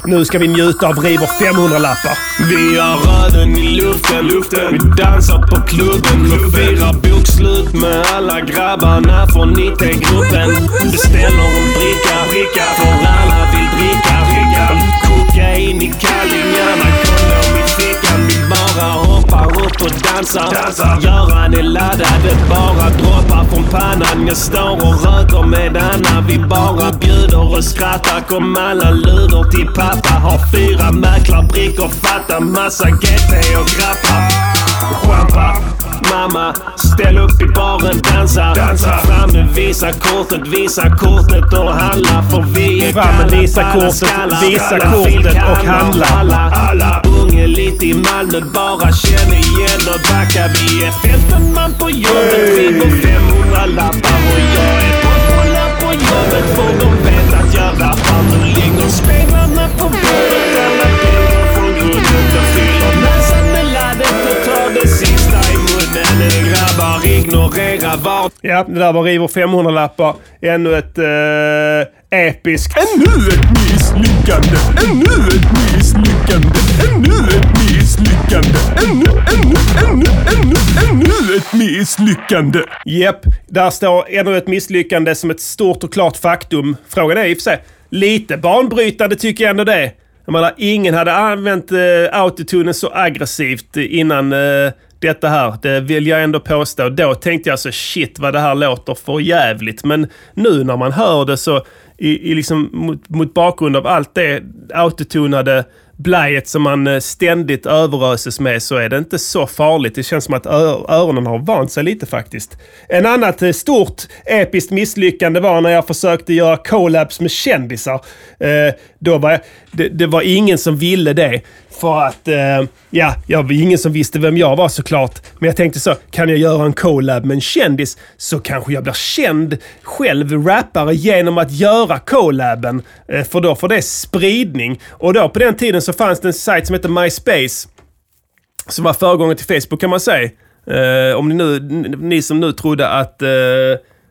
Nu ska vi njuta av River 500-lappar. Vi har röden i luften, luften. Vi dansar på klubben och firar bokslut med alla grabbarna från 90-gruppen. Beställer en bricka, bricka för alla vill dricka. Kokain i kallingarna, kondom i fickan. Vi bara hoppar upp och dansar. Göran är laddad, det bara droppar från pannan. Jag står och röker med Anna. Vi bara bjuder och skrattar. Kom alla luder till pappa. Har fyra mäklarbrickor, fattar massa GT och grappar. Champa, mamma, ställ upp i baren, dansa. dansa. Framme, visa kortet, visa kortet och handla. För vi är Framme, visa kortet, visa kortet och handla. Alla, alla. Unge lite i Malmö, bara känn igen och backa. Vi är 15 man på jobbet, vi går 500 lappar och jag är kontrollerad på jobbet. För de vet att jag rappar. Nu ligger speglarna på bordet, Ignorera vart Ja, det där var River 500-lappar. Ännu ett eh, episkt... Ännu ett misslyckande! Ännu ett misslyckande! Ännu ett misslyckande! Ännu, ännu, ännu, ännu, ännu ett misslyckande! Japp, där står ännu ett misslyckande som ett stort och klart faktum. Frågan är i och för sig, lite banbrytande tycker jag ändå det. Jag menar, ingen hade använt eh, autotunen så aggressivt innan eh, detta här. Det vill jag ändå påstå. Då tänkte jag så shit vad det här låter för jävligt. Men nu när man hör det så i, i liksom mot, mot bakgrund av allt det autotunade blajet som man eh, ständigt överöses med så är det inte så farligt. Det känns som att öronen har vant sig lite faktiskt. En annat eh, stort episkt misslyckande var när jag försökte göra collabs med kändisar. Eh, då var jag, det, det var ingen som ville det. För att, eh, ja, jag var ingen som visste vem jag var såklart. Men jag tänkte så, kan jag göra en collab med en kändis så kanske jag blir känd själv rappare genom att göra collaben. Eh, för då får det spridning. Och då på den tiden så fanns det en sajt som hette MySpace. Som var föregångaren till Facebook kan man säga. Eh, om ni, nu, ni som nu trodde att eh,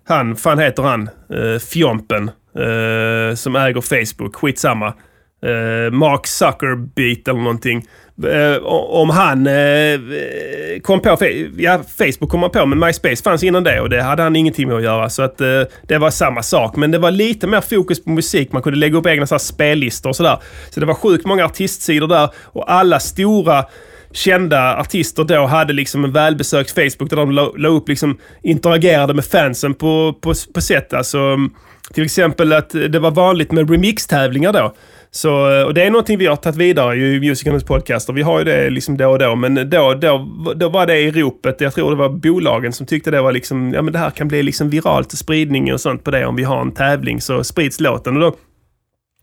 han, fan heter han, eh, Fjompen, eh, som äger Facebook, skitsamma. Eh, Mark Zuckerbeat eller någonting. Eh, om han eh, eh kom på, ja Facebook kom han på, men MySpace fanns innan det och det hade han ingenting med att göra. Så att eh, det var samma sak. Men det var lite mer fokus på musik. Man kunde lägga upp egna så här spellistor och sådär. Så det var sjukt många artistsidor där och alla stora kända artister då hade liksom en välbesökt Facebook där de la, la upp liksom interagerade med fansen på, på, på sätt. Alltså, till exempel att det var vanligt med remix-tävlingar då. Så, eh, och det är någonting vi har tagit vidare i Musikernas podcaster. Vi har ju det liksom då och då, men då, då, då var det i ropet. Jag tror det var bolagen som tyckte det var liksom, ja men det här kan bli liksom viralt spridning och sånt på det om vi har en tävling så sprids låten. Och då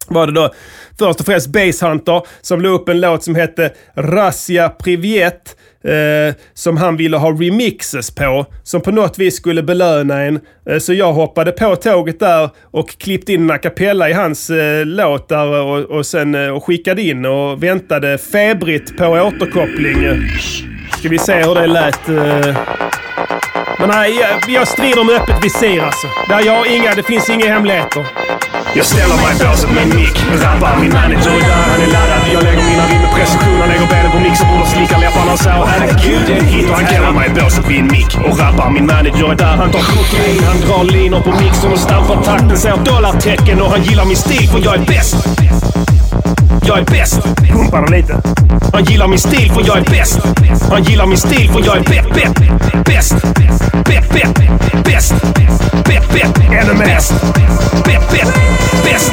var det då först och främst Basshunter som la upp en låt som hette Rassia Privet. Eh, som han ville ha remixes på. Som på något vis skulle belöna en. Eh, så jag hoppade på tåget där och klippte in en a cappella i hans eh, låt där och, och sen eh, och skickade in och väntade febrigt på återkoppling. Ska vi se hur det lät. Eh. Men nej, jag, jag strider med öppet visir alltså. Där jag inga, det finns inga hemligheter. Jag ställer mig i båset med mick. Rappar, min manager är där, han är laddad. Jag lägger mina rim med precision. Han lägger benen på mixerbordet, slickar läpparna och säger herregud, det är en hit. Och han kallar mig i båset vid en mick. Och rappar, min manager är där. Han tar kokain, han drar linor på mixen och stampar takten. Ser dollartecken och han gillar min stil för jag är bäst. Jag är bäst. Pumpar den lite. Han gillar min stil för jag är bäst. Han gillar min stil för jag är bäst, bäst, bäst, bäst, bäst, bäst, bäst, bäst, ännu mer. Bäst, bäst, bäst, bäst.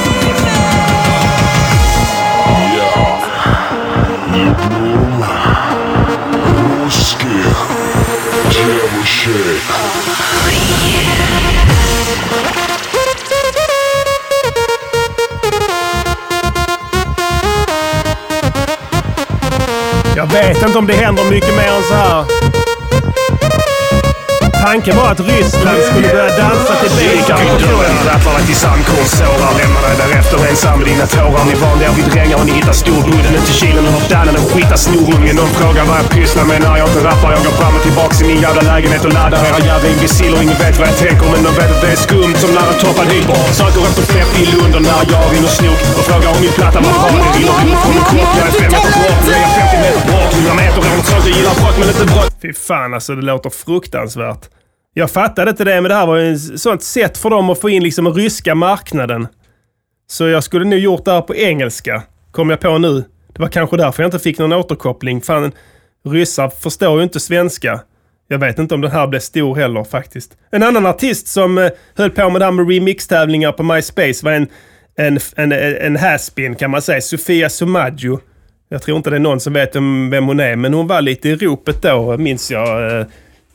Jag vet inte om det händer mycket mer än så här. Tanken var att Ryssland skulle börja dansa till Kikar beat. i dörren, rappar dig till sandkornssårar. Lämnar dig därefter ensam med dina tårar. Ni vanliga vid drängar och ni hittar storbudden. Inte kilen och dannen och skita snorungen. De frågar vad jag pysslar med när jag inte rappar. Jag går fram och tillbaks i min jävla lägenhet och laddar era jävla imbeciler. Ingen vet vad jag tänker men de vet att det är skumt som när en toppad hyper. Söker efter Flepp i Lund och när jag rinner snok och frågar om min platta var bra. Det vinner rimmer från en kropp. Jag är fem meter bort, nu är jag 50 meter bort. 100 meter sånt. Jag gillar brott men inte brott. Fy fan alltså, det låter fruktansvärt. Jag fattade inte det, men det här var ju ett sånt sätt för dem att få in liksom ryska marknaden. Så jag skulle nog gjort det här på engelska, kom jag på nu. Det var kanske därför jag inte fick någon återkoppling. Fan, ryssar förstår ju inte svenska. Jag vet inte om den här blev stor heller faktiskt. En annan artist som eh, höll på med det här med remix-tävlingar på MySpace var en, en, en, en haspin kan man säga, Sofia Somaggio. Jag tror inte det är någon som vet vem, hon är, men hon var lite i ropet då, minns jag. Eh,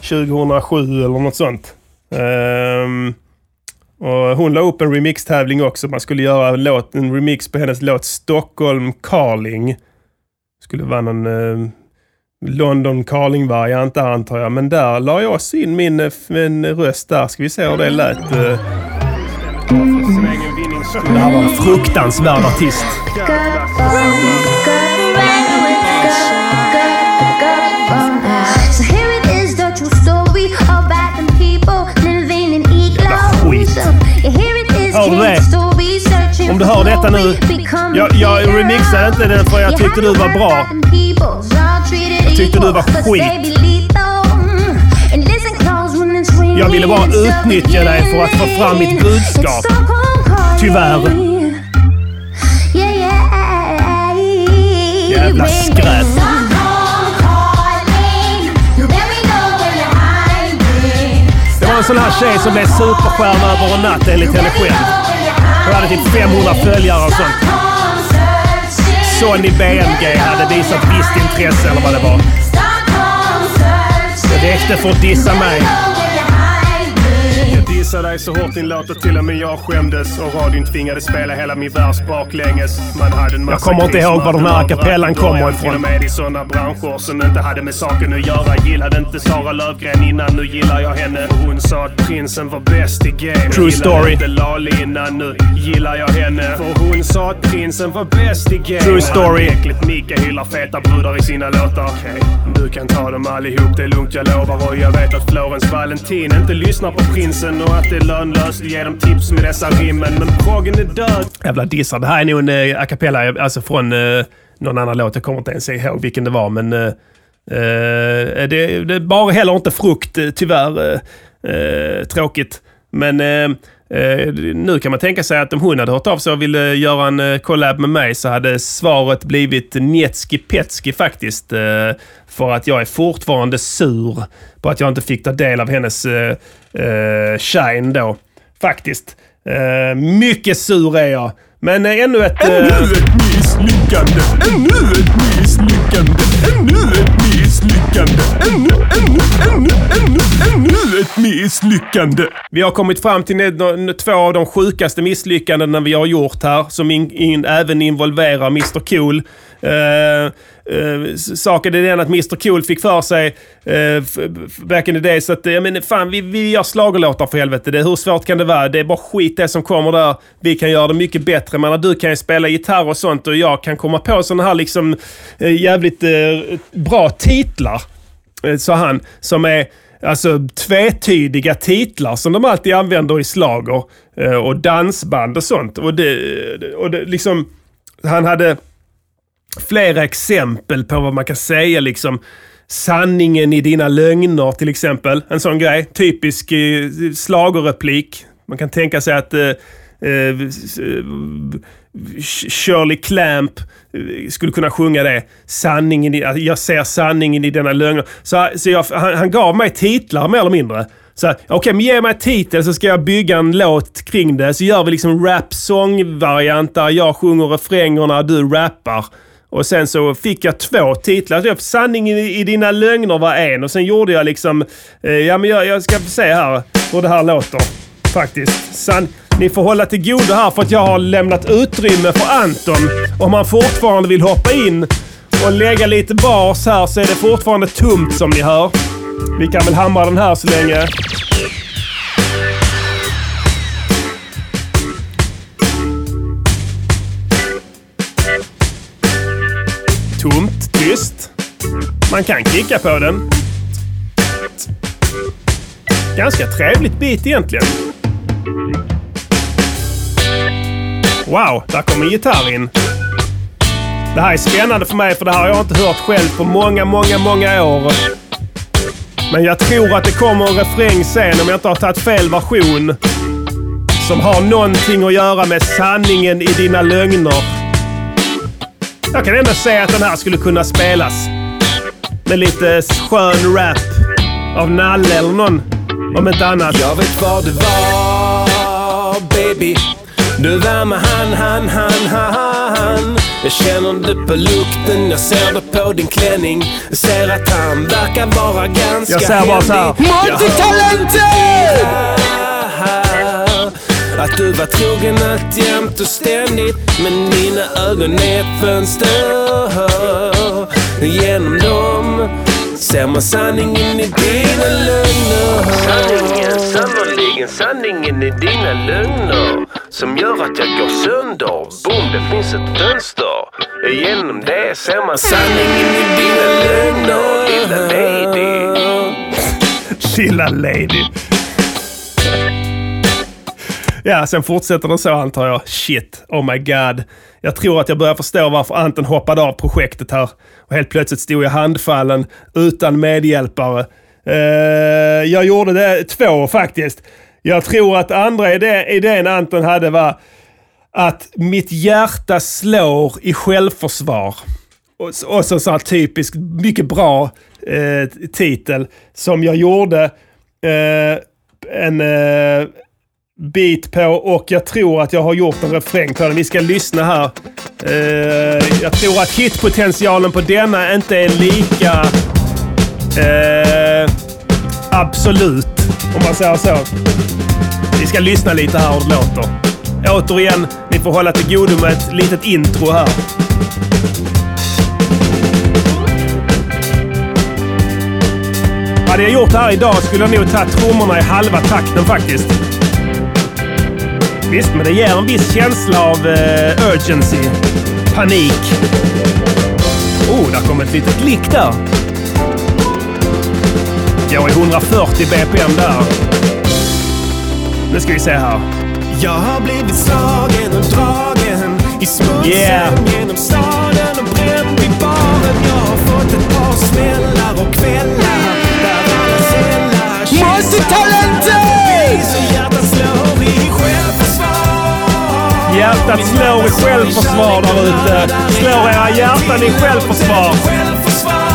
2007 eller något sånt. Ehm, och hon la upp en remix-tävling också. Man skulle göra en, låt, en remix på hennes låt Stockholm Carling. Skulle vara någon eh, London Carling-variant där antar jag. Men där la jag också in min, eh, min röst där. Ska vi se hur det lät. eh. Det här var en fruktansvärd artist. Detta nu. Jag, jag remixade inte den för jag tyckte du var bra. Jag tyckte du var skit. Jag ville bara utnyttja dig för att få fram mitt budskap. Tyvärr. Jävla skräp. Det var en sån här tjej som blev superstjärna över en natt enligt henne själv. Hon hade typ 500 följare och sånt. Sony BMG hade visat visst intresse eller vad det var. Det räckte för att dissa mig. Jag dissade dig så hårt din låt att till och med jag skämdes och radion tvingades spela hela min vers baklänges. Man hade en massa Jag kommer inte ihåg var den här a cappellan kommer ifrån. Till och med i sådana branscher som inte hade med saken att göra. Gillade inte Sara Lövgren innan, nu gillar jag henne. Hon sa att prinsen var bäst i game. True Gillade story. inte Lali innan, nu gillar jag henne. För hon sa att prinsen var bäst i game. True story. Äckligt Mika hyllar feta brudar i sina låtar. Du kan ta dem allihop, det är lugnt jag lovar. Och jag vet att Florence Valentin inte lyssnar på prinsen och att det är lönlöst att ge dem tips med dessa rimmen. Men proggen är död. Jävla dissar. Det här är nog en eh, a cappella, eh, alltså från eh, någon annan låt. Jag kommer inte ens ihåg vilken det var, men... Eh, eh, det, det bara heller inte frukt, eh, tyvärr. Eh, eh, tråkigt. Men eh, eh, nu kan man tänka sig att om hon hade hört av sig och ville göra en eh, collab med mig så hade svaret blivit Njetski Petski faktiskt. Eh, för att jag är fortfarande sur på att jag inte fick ta del av hennes shine då. Faktiskt. Mycket sur är jag. Men ännu ett... Ännu ett misslyckande! Ännu ett misslyckande! Ännu ett misslyckande! Ännu, ännu, ännu, ännu, ännu ett misslyckande! Vi har kommit fram till två av de sjukaste misslyckandena vi har gjort här, som in, in, även involverar Mr Cool. Uh, uh, saken är den att Mr Cool fick för sig uh, back in the days att uh, men fan, vi, vi gör schlagerlåtar för helvete. Det, hur svårt kan det vara? Det är bara skit det som kommer där. Vi kan göra det mycket bättre. Men du kan ju spela gitarr och sånt och jag kan komma på sådana här liksom uh, jävligt uh, bra titlar. Sa han, som är alltså tvetydiga titlar som de alltid använder i slager och dansband och sånt. Och det, och det liksom, han hade flera exempel på vad man kan säga liksom. Sanningen i dina lögner till exempel. En sån grej. Typisk eh. Man kan tänka sig att eh, eh, Shirley Clamp eh, skulle kunna sjunga det. Sanningen i, alltså, jag ser sanningen i denna lögner. Så, så jag, han, han gav mig titlar mer eller mindre. Så okej, okej, men ge mig en titel så ska jag bygga en låt kring det. Så gör vi liksom rap-sång-variant där jag sjunger refrängerna, du rappar. Och sen så fick jag två titlar. Jag- Sanningen i i dina lögner var en och sen gjorde jag liksom... Eh, ja, men jag, jag ska se här hur det här låter. Faktiskt. San, ni får hålla till godo här för att jag har lämnat utrymme för Anton. Om han fortfarande vill hoppa in och lägga lite bas här så är det fortfarande tomt som ni hör. Vi kan väl hamra den här så länge. Tomt, tyst. Man kan klicka på den. Ganska trevligt bit egentligen. Wow, där kommer en gitarr in. Det här är spännande för mig för det här har jag inte hört själv på många, många, många år. Men jag tror att det kommer en refräng sen om jag inte har tagit fel version. Som har någonting att göra med sanningen i dina lögner. Jag kan ändå säga att den här skulle kunna spelas. Med lite skön rap av Nalle eller någon. Om inte annat. Jag vet vad det var baby Du var med han, han, han, han Jag känner det på lukten, jag ser det på din klänning Jag ser att han verkar vara ganska Jag säger bara så här. Att du var trogen allt jämt och ständigt Men dina ögon är ett fönster Genom dem ser man sanningen i dina lögner Sanningen, sannoliken sanningen i dina lögner som gör att jag går sönder. Boom, det finns ett fönster. Genom det ser man sanningen i dina lögner. Lilla lady. Lilla lady. Ja, sen fortsätter den så antar jag. Shit, oh my god. Jag tror att jag börjar förstå varför Anton hoppade av projektet här. Och helt plötsligt stod jag handfallen utan medhjälpare. Eh, jag gjorde det två faktiskt. Jag tror att andra idé, idén Anton hade var att mitt hjärta slår i självförsvar. Och, och så, så här typisk, mycket bra eh, titel som jag gjorde eh, en eh, bit på och jag tror att jag har gjort en refräng på den. Vi ska lyssna här. Eh, jag tror att hitpotentialen på denna inte är lika eh, absolut, om man säger så. Vi ska lyssna lite här hur det låter. Återigen, ni får hålla till godo med ett litet intro här. Hade jag gjort det här idag skulle jag nog tagit trummorna i halva takten faktiskt. Visst, men det ger en viss känsla av eh, urgency. Panik. Oh, där kom ett litet lick där. Jag är 140 BPM där. Nu ska vi se här. Jag har blivit slagen och dragen i smutsen Yeah. genom staden och bränd vid baren. Hjärtat slår i självförsvar där ute. Slår era hjärtan i självförsvar. Självförsvar.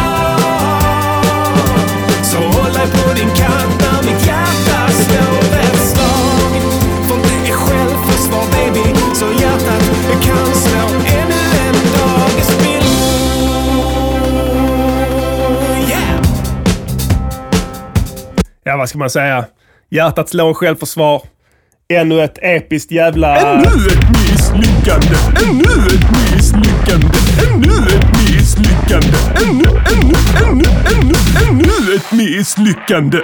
Så håll dig på din kant när mitt hjärta slår ett slag. För det är självförsvar baby, så hjärtat kan slå ännu en dag. Jag spill- Yeah! Ja, vad ska man säga? Hjärtat slår självförsvar. Ännu ett episkt jävla... Ännu ett misslyckande, ännu ett misslyckande, ännu ett misslyckande, ännu, ännu, ännu, ännu, ännu ett misslyckande.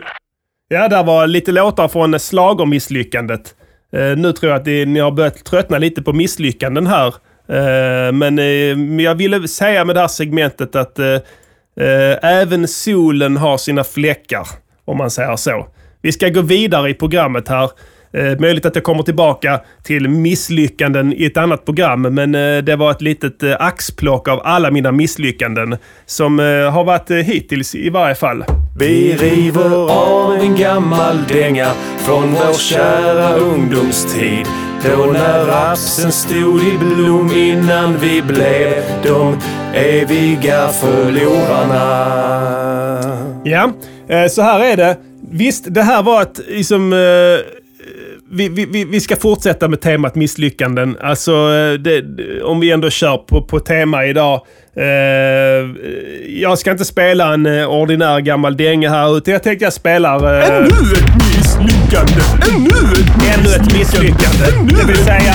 Ja, där var lite låtar från slagermisslyckandet. Eh, nu tror jag att det, ni har börjat tröttna lite på misslyckanden här. Eh, men eh, jag ville säga med det här segmentet att eh, eh, även solen har sina fläckar, om man säger så. Vi ska gå vidare i programmet här. Eh, möjligt att jag kommer tillbaka till misslyckanden i ett annat program, men eh, det var ett litet eh, axplock av alla mina misslyckanden som eh, har varit eh, hittills i varje fall. Vi river av en gammal dänga från vår kära ungdomstid. Då när rapsen stod i blom innan vi blev de eviga förlorarna. Ja, eh, så här är det. Visst, det här var ett liksom... Vi, vi, vi- ska fortsätta med temat misslyckanden. Alltså, eh, det, om vi ändå kör på, på tema idag. Eh, jag ska inte spela en eh, ordinär gammal dänga här, utan jag tänkte jag spelar... eh, Ännu ett misslyckande, ännu ett Ännu ett misslyckande. Det vill säga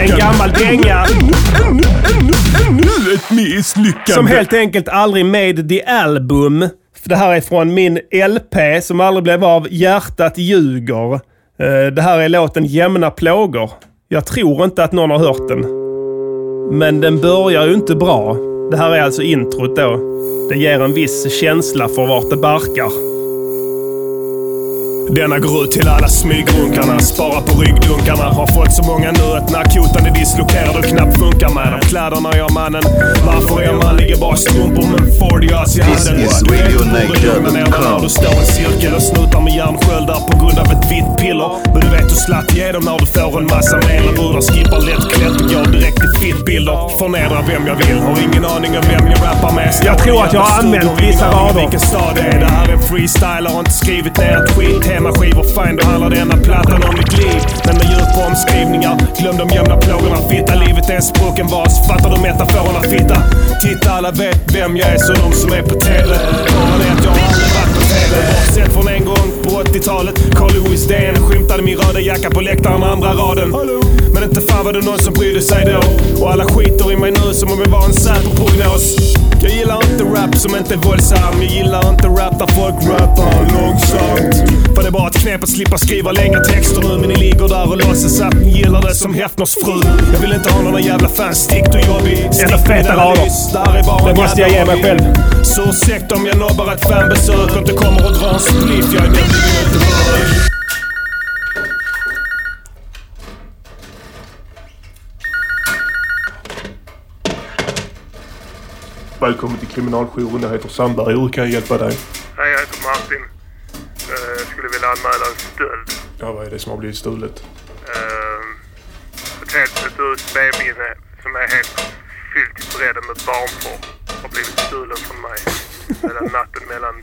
en gammal dänga Ännu, ännu, ännu, ännu ett misslyckande. som helt enkelt aldrig made the album. Det här är från min LP som aldrig blev av, Hjärtat ljuger. Eh, det här är låten Jämna plågor. Jag tror inte att någon har hört den. Men den börjar ju inte bra. Det här är alltså introt då. Det ger en viss känsla för vart det barkar. Denna går ut till alla smygrunkarna. Spara på ryggdunkarna. Har fått så många nu att narkotan är dislokerad och knappt funkar med dem. Kläderna jag mannen. Varför är man ligger bara strumpor med en 40 ös i This handen. is lugnar ner när du står i en cirkel och snutar med järnsköldar på grund av ett vitt piller. Men du vet hur slatt ge dem när du får en massa brudar skippar lättklätt och går direkt till fittbilder. Förnedrar vem jag vill. Har ingen aning om vem jag rappar med. Jag tror att jag har använt vissa rader. Vilken stad det är. Det här är en freestyle. Har inte skrivit ner ett skit. Hemmaskivor, fine. Då handlar denna plattan om mitt liv. Men med djupa omskrivningar. Glöm de gömda plågorna. Fitta, livet är en sprucken vas. Fattar du metaforerna fitta? Titta, alla vet vem jag är. Så de som är på TV. Bara det att jag har aldrig varit på TV. Bortsett från en gång på 80-talet. Carl Lewis DN skymtade min röda jacka på läktaren andra raden. Men inte fan var det någon som brydde sig då. Och alla i mig nu som om jag var en Säpo-prognos. Jag gillar inte rap som inte är våldsam. Jag gillar inte rap där folk rappar långsamt. För det är bara ett knep att slippa skriva längre texter nu. Men ni ligger där och låtsas att ni gillar det som Hefners fru. Jag vill inte ha några jävla fans. Stick du jobbig. Eller feta rader. Det måste jag ge mig själv. Så ursäkta om jag nobbar ett fanbesök och inte kommer och drar en spliff. Jag är nämligen inte Välkommen till kriminaljouren. Jag heter Sandberg. Hur kan jag hjälpa dig? Hej, jag heter Martin. Eh, Jag skulle vilja anmäla en stöld. Ja, vad är det som har blivit stulet? Eh, Ett helt hus B-minne som är helt fyllt till bredden med barnporr har blivit stulen från mig. Mellan natten mellan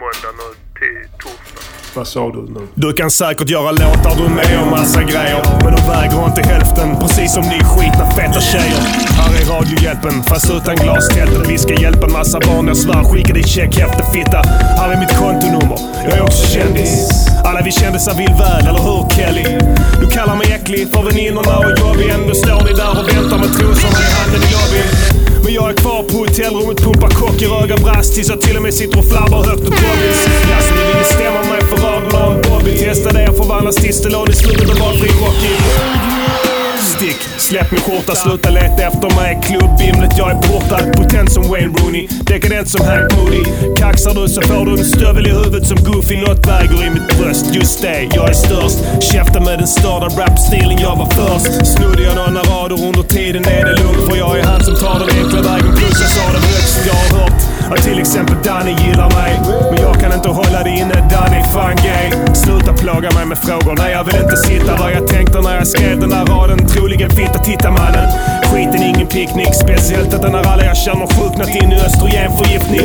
måndagen och till torsdag. Vad sa du nu? Du kan säkert göra låtar du är med om massa grejer. Men de väger inte hälften. Precis som ni skitna feta tjejer. Här är radiohjälpen fast utan glastälten. Vi ska hjälpa en massa barn. Jag svär skicka ditt checkhäfte fitta. Här är mitt kontonummer. Jag är också kändis. Alla vi kändisar vill väl, eller hur Kelly? Du kallar mig äcklig för väninnorna och jobbig. Ändå står ni där och väntar med trosorna i handen i lobbyn. Jag är kvar på hotellrummet, pumpar kock i röga brast tills jag till och med sitter och flabbar högt och poppis. Jaså, ni vill stämma mig för raderna om Bobby. Testa det och förvandlas till Stallone i slutet av valfri Rocky. Stick, släpp min skjorta, sluta leta efter mig. Klubbvimlet, jag är borta. Potent som Wayne Rooney, dekadent som Hank Moody. Kaxar du så får du en stövel i huvudet som Goofy. Något väger i mitt bröst. Just det, jag är störst. Käften med den störda rapstilen, jag var först. Snodde jag några rader under tiden är det lugnt. För jag är han som tar den enkla vägen. Plus jag sa det högst. Jag har hört att till exempel Danny gillar mig. Men jag kan inte hålla det inne, Danny är fan gay. Sluta plåga mig med frågor. Nej, jag vill inte sitta vad jag tänkte när jag skrev den där raden. Troligen fitta, titta mannen. Skiten ingen picknick. Speciellt att den här alla jag känner sjuknat in i östrogenförgiftning.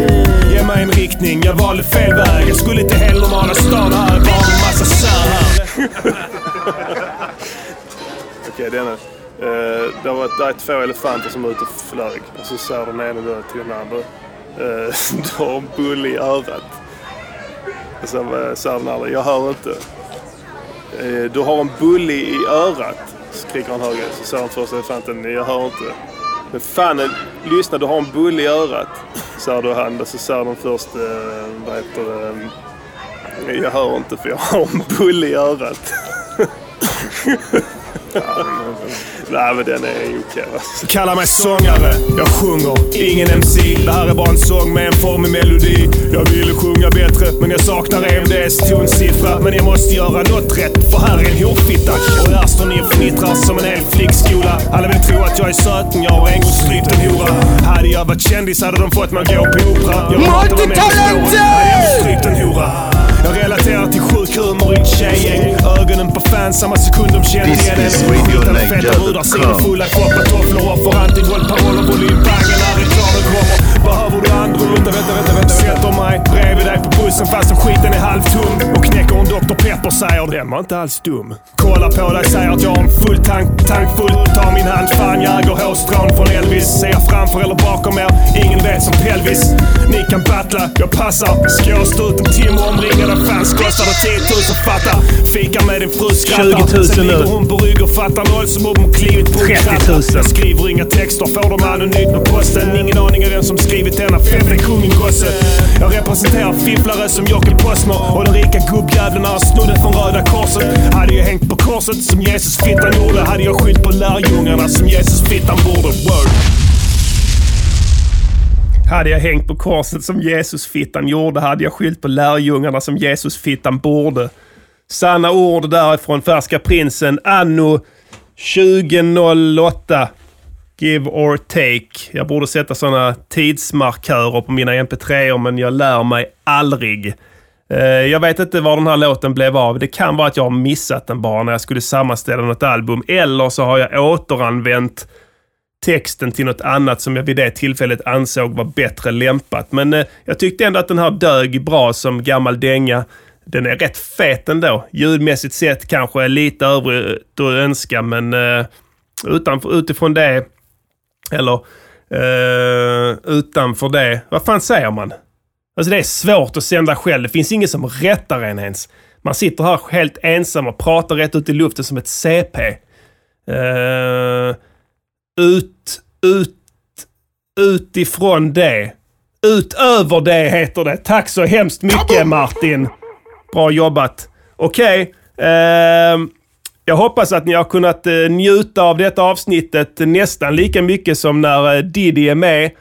Ge mig en riktning. Jag valde fel väg. Jag skulle inte heller helnormala stan. Här bara en massa sär här. Okej, denna. Uh, eh, det, var, det är två elefanter som är ute och flög. Och så säger den ena då till den andra. Eh, uh, du har en bulle i örat. Och så eh, säger den andra, jag hör inte. Uh, du har en bulle i örat. Skriker han högre. Så säger den första elefanten, jag hör inte. Men fan, eh, lyssna du har en bulle i örat. Säger då han. Och så säger den första, eh, vad heter det? Eh, jag hör inte för jag har en bulle i örat. Nej men den är okej alltså. Kalla mig sångare, jag sjunger, ingen MC. Det här är bara en sång med en formig melodi. Jag ville sjunga bättre, men jag saknar EMDs tonsiffra. Men jag måste göra något rätt, för här är en horfitta. Och där står ni och fnittrar som en hel flickskola. Alla vill tro att jag är söt, men jag har en gång strypt en hora. Hade jag varit kändis hade de fått mig att gå på opera. Spåret, hade jag strypt en hora. Jag relaterar till sjuk humor i ett tjejgäng. Ögonen på fans samma sekund de kände This igen en. Niger feta brudar, dot sidor com. fulla koppar, tofflor och för antivåldparoller. Volymbangen när reklamen kommer. Behöver du andrum? Vänta, vänta, vänta, vänta. Sätter mig bredvid dig på bussen fastän skiten är halvtum. Och knäcker en Dr. Pepper säger den var inte alls dum. Kolla på dig, säger att jag har en full tank, tank full. Ta min hand, fan jag äger hårstrån från Elvis. Ser jag framför eller bakom er? Ingen vet som pelvis. Ni kan battla, jag passar. Ska jag stå ut en timme omringad av fans kostar det 10 000 fatta. Fika med din fru skrattar. 20 000 Sen ligger hon på rygg och fattar noll som om hon klivit på en 30 000. kratta. Jag skriver inga texter, får dem anonymt med posten. Ingen aning om vem som skrivit denna femte kungen gosse. Jag representerar fifflare som Jocke Postner och den rika gubbjäveln han snodde från Röda Korset. Hade jag hängt på korset som Jesus fittan gjorde hade jag skyllt på lärjungarna som Jesus fittan borde. Word. Hade jag hängt på korset som Jesusfittan gjorde hade jag skyllt på lärjungarna som Jesusfittan borde. Sanna ord därifrån Färska Prinsen anno 2008. Give or take. Jag borde sätta sådana tidsmarkörer på mina mp3 men jag lär mig aldrig. Eh, jag vet inte var den här låten blev av. Det kan vara att jag har missat den bara när jag skulle sammanställa något album. Eller så har jag återanvänt texten till något annat som jag vid det tillfället ansåg var bättre lämpat. Men eh, jag tyckte ändå att den här dög bra som gammal dänga. Den är rätt fet ändå. Ljudmässigt sett kanske lite övrigt att önska, men eh, utanför, utifrån det, eller eh, utanför det, vad fan säger man? Alltså det är svårt att sända själv. Det finns ingen som rättar en ens. Man sitter här helt ensam och pratar rätt ut i luften som ett CP. Eh, ut, ut, utifrån det. Utöver det heter det. Tack så hemskt mycket Martin. Bra jobbat. Okej. ehm, jag hoppas att ni har kunnat eh, njuta av detta avsnittet nästan lika mycket som när eh, Diddy är med.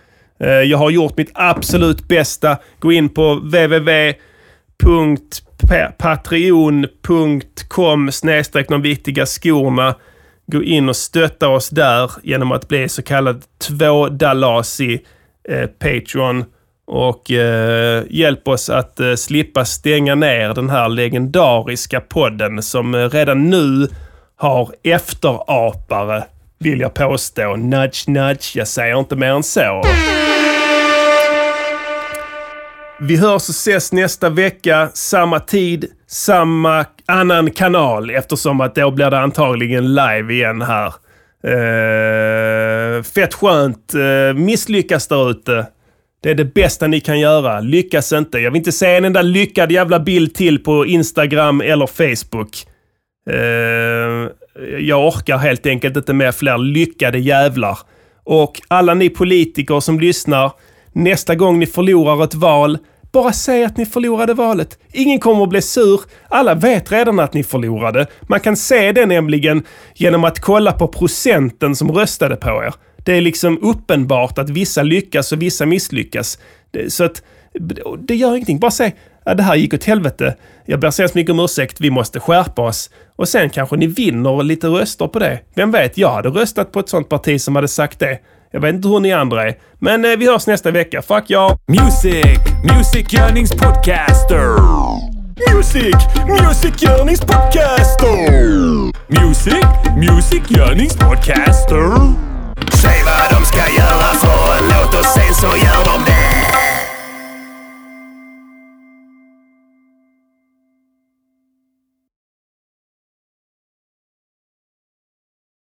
Eh, jag har gjort mitt absolut bästa. Gå in på www.patreon.com snedstreck de viktiga skorna. Gå in och stötta oss där genom att bli så kallad tvådalasi eh, Patreon. Och eh, hjälp oss att eh, slippa stänga ner den här legendariska podden som eh, redan nu har efterapare, vill jag påstå. Nudge, nudge. Jag säger inte mer än så. Vi hörs och ses nästa vecka, samma tid, samma annan kanal eftersom att då blir det antagligen live igen här. Eh, fett skönt. Eh, misslyckas där ute. Det är det bästa ni kan göra. Lyckas inte. Jag vill inte se en enda lyckad jävla bild till på Instagram eller Facebook. Eh, jag orkar helt enkelt inte med fler lyckade jävlar. Och alla ni politiker som lyssnar, nästa gång ni förlorar ett val, bara säg att ni förlorade valet. Ingen kommer att bli sur. Alla vet redan att ni förlorade. Man kan se det nämligen genom att kolla på procenten som röstade på er. Det är liksom uppenbart att vissa lyckas och vissa misslyckas. Det- Så att det gör ingenting. Bara säg att det här gick åt helvete. Jag ber så hemskt mycket om ursäkt. Vi måste skärpa oss. Och sen kanske ni vinner lite röster på det. Vem vet? Jag hade röstat på ett sånt parti som hade sagt det. Jag vet inte hur ni andra är, men eh, vi hörs nästa vecka. Fuck ja! Music! Music Yearnings Podcaster! Music! Music Yearnings Podcaster! Music! Music Yearnings Podcaster! Säg vad de ska göra för en låt och sen så gör de det!